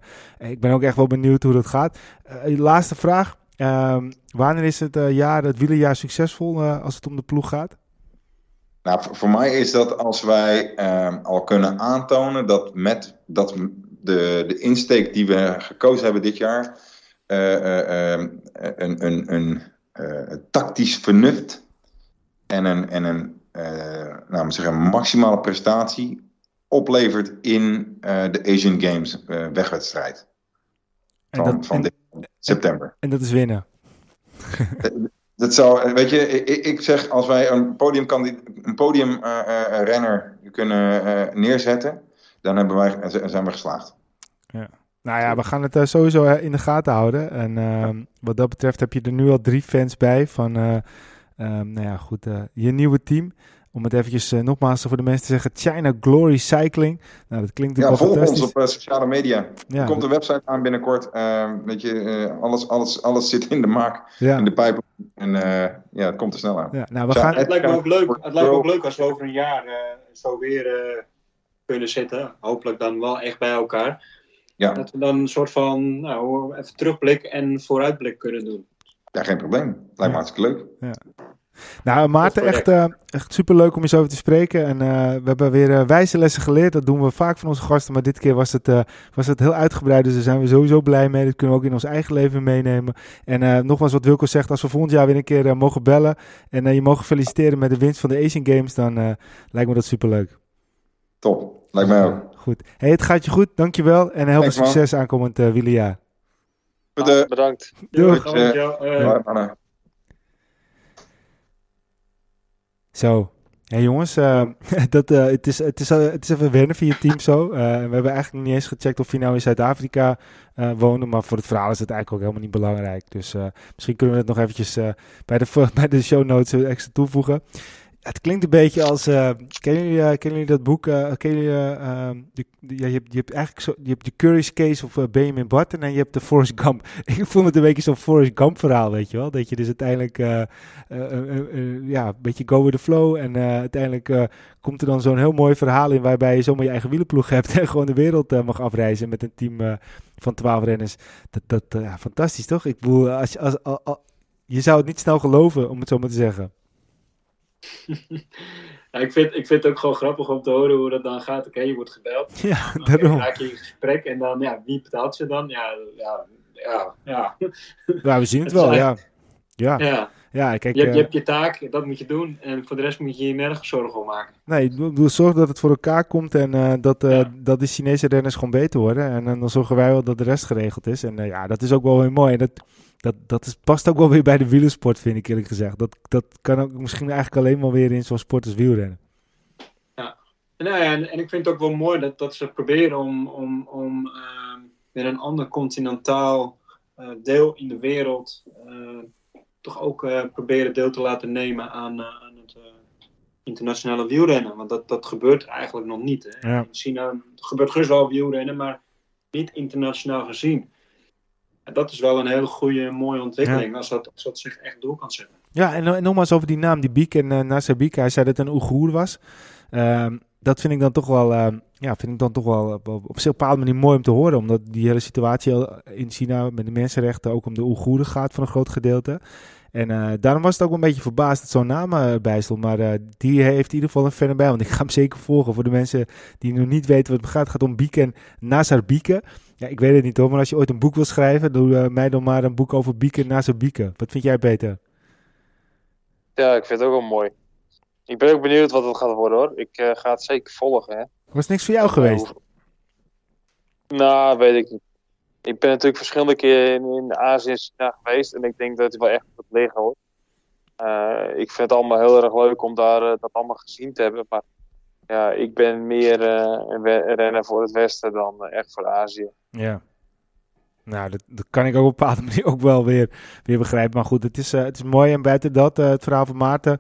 Speaker 1: ik ben ook echt wel benieuwd hoe dat gaat. laatste vraag. Ehm, wanneer is het jaar, het wielerjaar succesvol als het om de ploeg gaat?
Speaker 4: Nou, voor mij is dat als wij ehm, al kunnen aantonen dat met dat de, de insteek die we gekozen hebben dit jaar... Ehm, een, een, een tactisch vernuft en een, en een, uh, nou, zeggen, maximale prestatie oplevert in uh, de Asian Games wegwedstrijd. Van, dat, van en, september.
Speaker 1: En dat is winnen.
Speaker 4: dat zou, weet je, ik, zeg als wij een, podium een podiumrenner kunnen neerzetten, dan hebben wij, zijn we geslaagd.
Speaker 1: Ja. Nou ja, we gaan het sowieso in de gaten houden. En uh, wat dat betreft heb je er nu al drie fans bij van, uh, nou ja, goed, eh, je nieuwe team. Om het eventjes nogmaals voor de mensen te zeggen, China Glory Cycling. Nou, dat klinkt
Speaker 4: ja, volg ons op sociale media. Ja, er komt een website aan binnenkort. weet je, alles, alles, alles zit in de maak, ja. in de pijp. En ja, het komt er snel aan.
Speaker 1: Ja, nou, we gaan...
Speaker 2: Het lijkt me ook leuk, het lijkt me ook leuk als we over een jaar zo weer kunnen zitten. Hopelijk dan wel echt bij elkaar. Ja. Dat we dan een soort van nou, even terugblik en vooruitblik kunnen doen.
Speaker 4: Ja, geen probleem. Lijkt me hartstikke leuk. Ja.
Speaker 1: Nou, Maarten, echt, uh, echt superleuk om je zo over te spreken. En uh, we hebben weer uh, wijze lessen geleerd. Dat doen we vaak van onze gasten. Maar dit keer was het, was het heel uitgebreid. Dus daar zijn we sowieso blij mee. Dat kunnen we ook in ons eigen leven meenemen. En nogmaals, wat Wilco zegt. Als we volgend jaar weer een keer mogen bellen. En je mogen feliciteren met de winst van de Asian Games. Dan lijkt me dat superleuk.
Speaker 4: Top. Lijkt mij ook.
Speaker 1: Goed. Hey, het gaat je goed. Dankjewel. En heel veel succes aankomend uh, wielerjaar.
Speaker 3: Ah, bedankt.
Speaker 1: Doei.
Speaker 2: Doei.
Speaker 1: Zo. Hey jongens, uh, dat, uh, het, is, het, is, uh, het is even wennen via je team zo. we hebben eigenlijk niet eens gecheckt of hij nou in Zuid-Afrika woonde. Maar voor het verhaal is het eigenlijk ook helemaal niet belangrijk. Dus misschien kunnen we het nog eventjes bij, de, bij de show notes extra toevoegen. Het klinkt een beetje als. Uh, kennen, jullie, uh, kennen jullie dat boek? Uh, kennen jullie, ehm, ja, je, hebt, hebt eigenlijk zo, je hebt de Curious Case of Benjamin Button en je hebt de Forrest Gump. Ik vond het een beetje zo'n Forrest Gump verhaal, weet je wel? Dat je dus uiteindelijk ja, een beetje go with the flow en uiteindelijk komt er dan zo'n heel mooi verhaal in waarbij je zomaar je eigen wielenploeg hebt en gewoon de wereld mag afreizen met een team van twaalf renners. Dat, dat ja, fantastisch toch? Ik bedoel, als, als, als, als, je zou het niet snel geloven, om het zo maar te zeggen.
Speaker 2: ja, ik, vind, ik vind het ook gewoon grappig om te horen hoe dat dan gaat. Oké, je wordt gebeld.
Speaker 1: Ja,
Speaker 2: dan daarom. raak je in gesprek en dan, ja, wie betaalt ze dan? Ja, ja, ja. Ja,
Speaker 1: ja we zien het, wel, ja. Ja.
Speaker 2: ja.
Speaker 1: Ja, kijk,
Speaker 2: je, hebt, je hebt je taak, dat moet je doen. En voor de rest moet je je nergens zorgen om maken.
Speaker 1: Nee, ik bedoel, zorg dat het voor elkaar komt en uh, dat, uh, ja. dat de Chinese renners gewoon beter worden. En, en dan zorgen wij wel dat de rest geregeld is. En uh, ja, dat is ook wel heel mooi. En dat, dat, dat is, past ook wel weer bij de wielersport, vind ik eerlijk gezegd. Dat, dat kan ook misschien eigenlijk alleen maar weer in zo'n sport als wielrennen.
Speaker 2: Ja, nou ja en, en ik vind het ook wel mooi dat, dat ze proberen om, om, om uh, weer een ander continentaal uh, deel in de wereld uh, toch ook proberen deel te laten nemen aan, aan het internationale wielrennen. Want dat, dat gebeurt eigenlijk nog niet. Hè?
Speaker 1: Ja.
Speaker 2: In China gebeurt gerust wel wielrennen, maar niet internationaal gezien dat is wel een hele goede, mooie ontwikkeling als, dat, als dat zich echt door kan zetten.
Speaker 1: Ja, en, en nogmaals over die naam, die Biek en uh, Biek. Hij zei dat het een Oeigoer was. Uh, dat vind ik dan toch wel, uh, ja, vind ik dan toch wel op, op zich bepaalde manier mooi om te horen. Omdat die hele situatie in China met de mensenrechten ook om de Oeigoeren gaat voor een groot gedeelte. En uh, daarom was het ook een beetje verbaasd dat zo'n naam erbij stond. Maar uh, die heeft in ieder geval een fan bij. Want ik ga hem zeker volgen voor de mensen die nog niet weten wat het gaat. Het gaat om Bieken Nazar Bieken. Ja, ik weet het niet hoor, maar als je ooit een boek wil schrijven, doe mij dan maar een boek over bieken na zijn bieken. Wat vind jij, Peter?
Speaker 3: Ja, ik vind het ook wel mooi. Ik ben ook benieuwd wat het gaat worden hoor. Ik ga het zeker volgen. Hè.
Speaker 1: Was niks voor jou geweest?
Speaker 3: Nou, weet ik niet. Ik ben natuurlijk verschillende keren in, in Azië geweest en ik denk dat het wel echt goed liggen hoor. Uh, ik vind het allemaal heel erg leuk om daar uh, dat allemaal gezien te hebben. Maar ja, ik ben meer uh, een renner voor het Westen dan echt voor Azië.
Speaker 1: Ja. Nou, dat, dat, kan ik ook op een bepaalde manier ook wel weer, weer begrijpen. Maar goed, het is, het is mooi. En buiten dat, het verhaal van Maarten.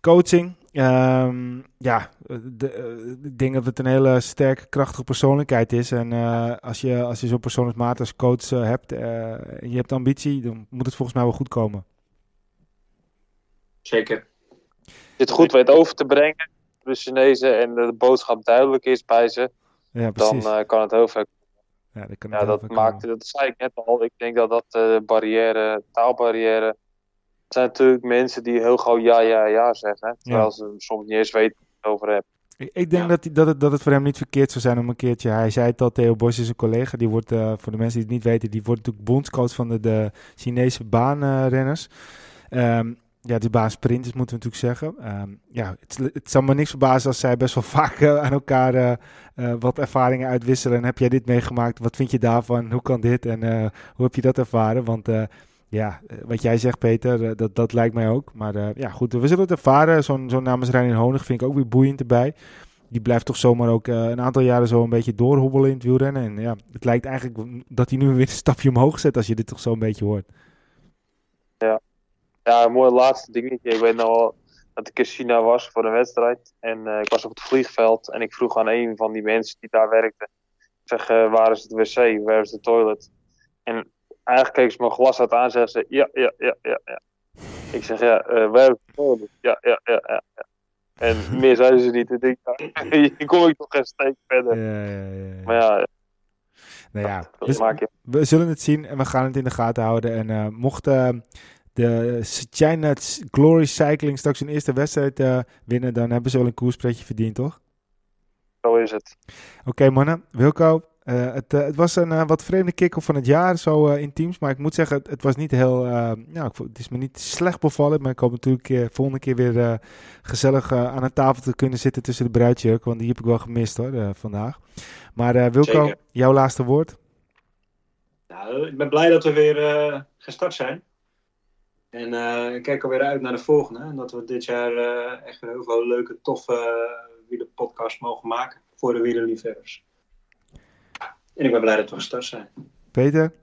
Speaker 1: Coaching, Um, ja, de, ik denk dat het een hele sterke, krachtige persoonlijkheid is. En uh, als je, als je zo'n persoon als Maarten als coach uh, hebt uh, en je hebt ambitie, dan moet het volgens mij wel goed komen.
Speaker 2: Zeker.
Speaker 3: Als je het goed weet over te brengen, de Chinezen, en de boodschap duidelijk is bij ze, ja, dan kan het heel veel ja, dat, kan ja, dat maakt, dat zei ik net al. Ik denk dat dat de barrière, taalbarrière, zijn natuurlijk mensen die heel gauw ja, ja, ja zeggen. Terwijl ze soms niet eens weten het over hebben.
Speaker 1: Ik denk dat, dat, het, dat het voor hem niet verkeerd zou zijn om een keertje... Hij zei het al, Theo Bos is een collega. Die wordt, uh, voor de mensen die het niet weten... die wordt natuurlijk bondscoach van de, de Chinese baanrenners. Um, ja, de baansprinters moeten we natuurlijk zeggen. Um, ja, het, het zal me niks verbazen als zij best wel vaak uh, aan elkaar uh, wat ervaringen uitwisselen. En heb jij dit meegemaakt? Wat vind je daarvan? Hoe kan dit? En hoe heb je dat ervaren? Want ja, eh, wat jij zegt, Peter, eh, dat, dat lijkt mij ook. Maar ja, goed, we zullen het ervaren. Zo'n zo namens in Honig vind ik ook weer boeiend erbij. Die blijft toch zomaar ook een aantal jaren zo een beetje doorhobbelen in het wielrennen. En ja, het lijkt eigenlijk dat hij nu weer een stapje omhoog zet als je dit toch zo een beetje hoort.
Speaker 3: Ja, ja een mooi laatste dingetje. Ik weet nog dat ik in China was voor een wedstrijd. En uh, ik was op het vliegveld en ik vroeg aan een van die mensen die daar werkte. Ik zeg, waar is het wc? Waar is de toilet? En eigenlijk keek ze mijn glas uit aan en zei ze, ja, ja, ja, ja, ja. Ik zeg, ja, uh, wij hebben het Ja, ja, ja, ja, ja. En meer zeiden ze niet. Ik denk, kom ik toch geen steek verder. Ja, ja, ja, Maar ja,
Speaker 1: nou ja, we, we, zullen het zien en we gaan het in de gaten houden. En uh, mocht uh, de China Glory Cycling straks een eerste wedstrijd uh, winnen, dan hebben ze wel een koerspretje verdiend, toch?
Speaker 3: Zo is het.
Speaker 1: Oké, okay, mannen. Wilco, uh, het, uh, het, was een uh, wat vreemde kick van het jaar, zo in teams. Maar ik moet zeggen, het, het was niet heel. nou, het is me niet slecht bevallen. Maar ik hoop natuurlijk volgende keer weer gezellig aan een tafel te kunnen zitten tussen de bruidjurk. Want die heb ik wel gemist hoor, vandaag. Maar Wilco, Zeker. jouw laatste woord?
Speaker 2: Nou, ik ben blij dat we weer gestart zijn. En ik kijk alweer uit naar de volgende. En dat we dit jaar echt heel veel leuke, toffe wielerpodcasts mogen maken voor de wielerliefhebbers. En ik ben blij dat we gestart zijn.
Speaker 1: Peter?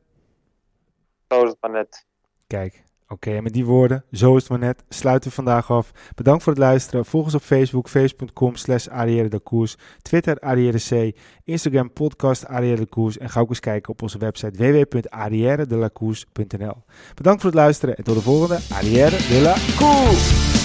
Speaker 3: Zo is het maar net.
Speaker 1: Kijk, oké, en met die woorden, zo is het maar net, sluiten we vandaag af. Bedankt voor het luisteren. Volg ons op Facebook, facebook.com slash de Koers. Twitter, Arrière C. Instagram, podcast Arrière de Koers. En ga ook eens kijken op onze website www.arrièredelacours.nl Bedankt voor het luisteren en tot de volgende Arrière de la Koers.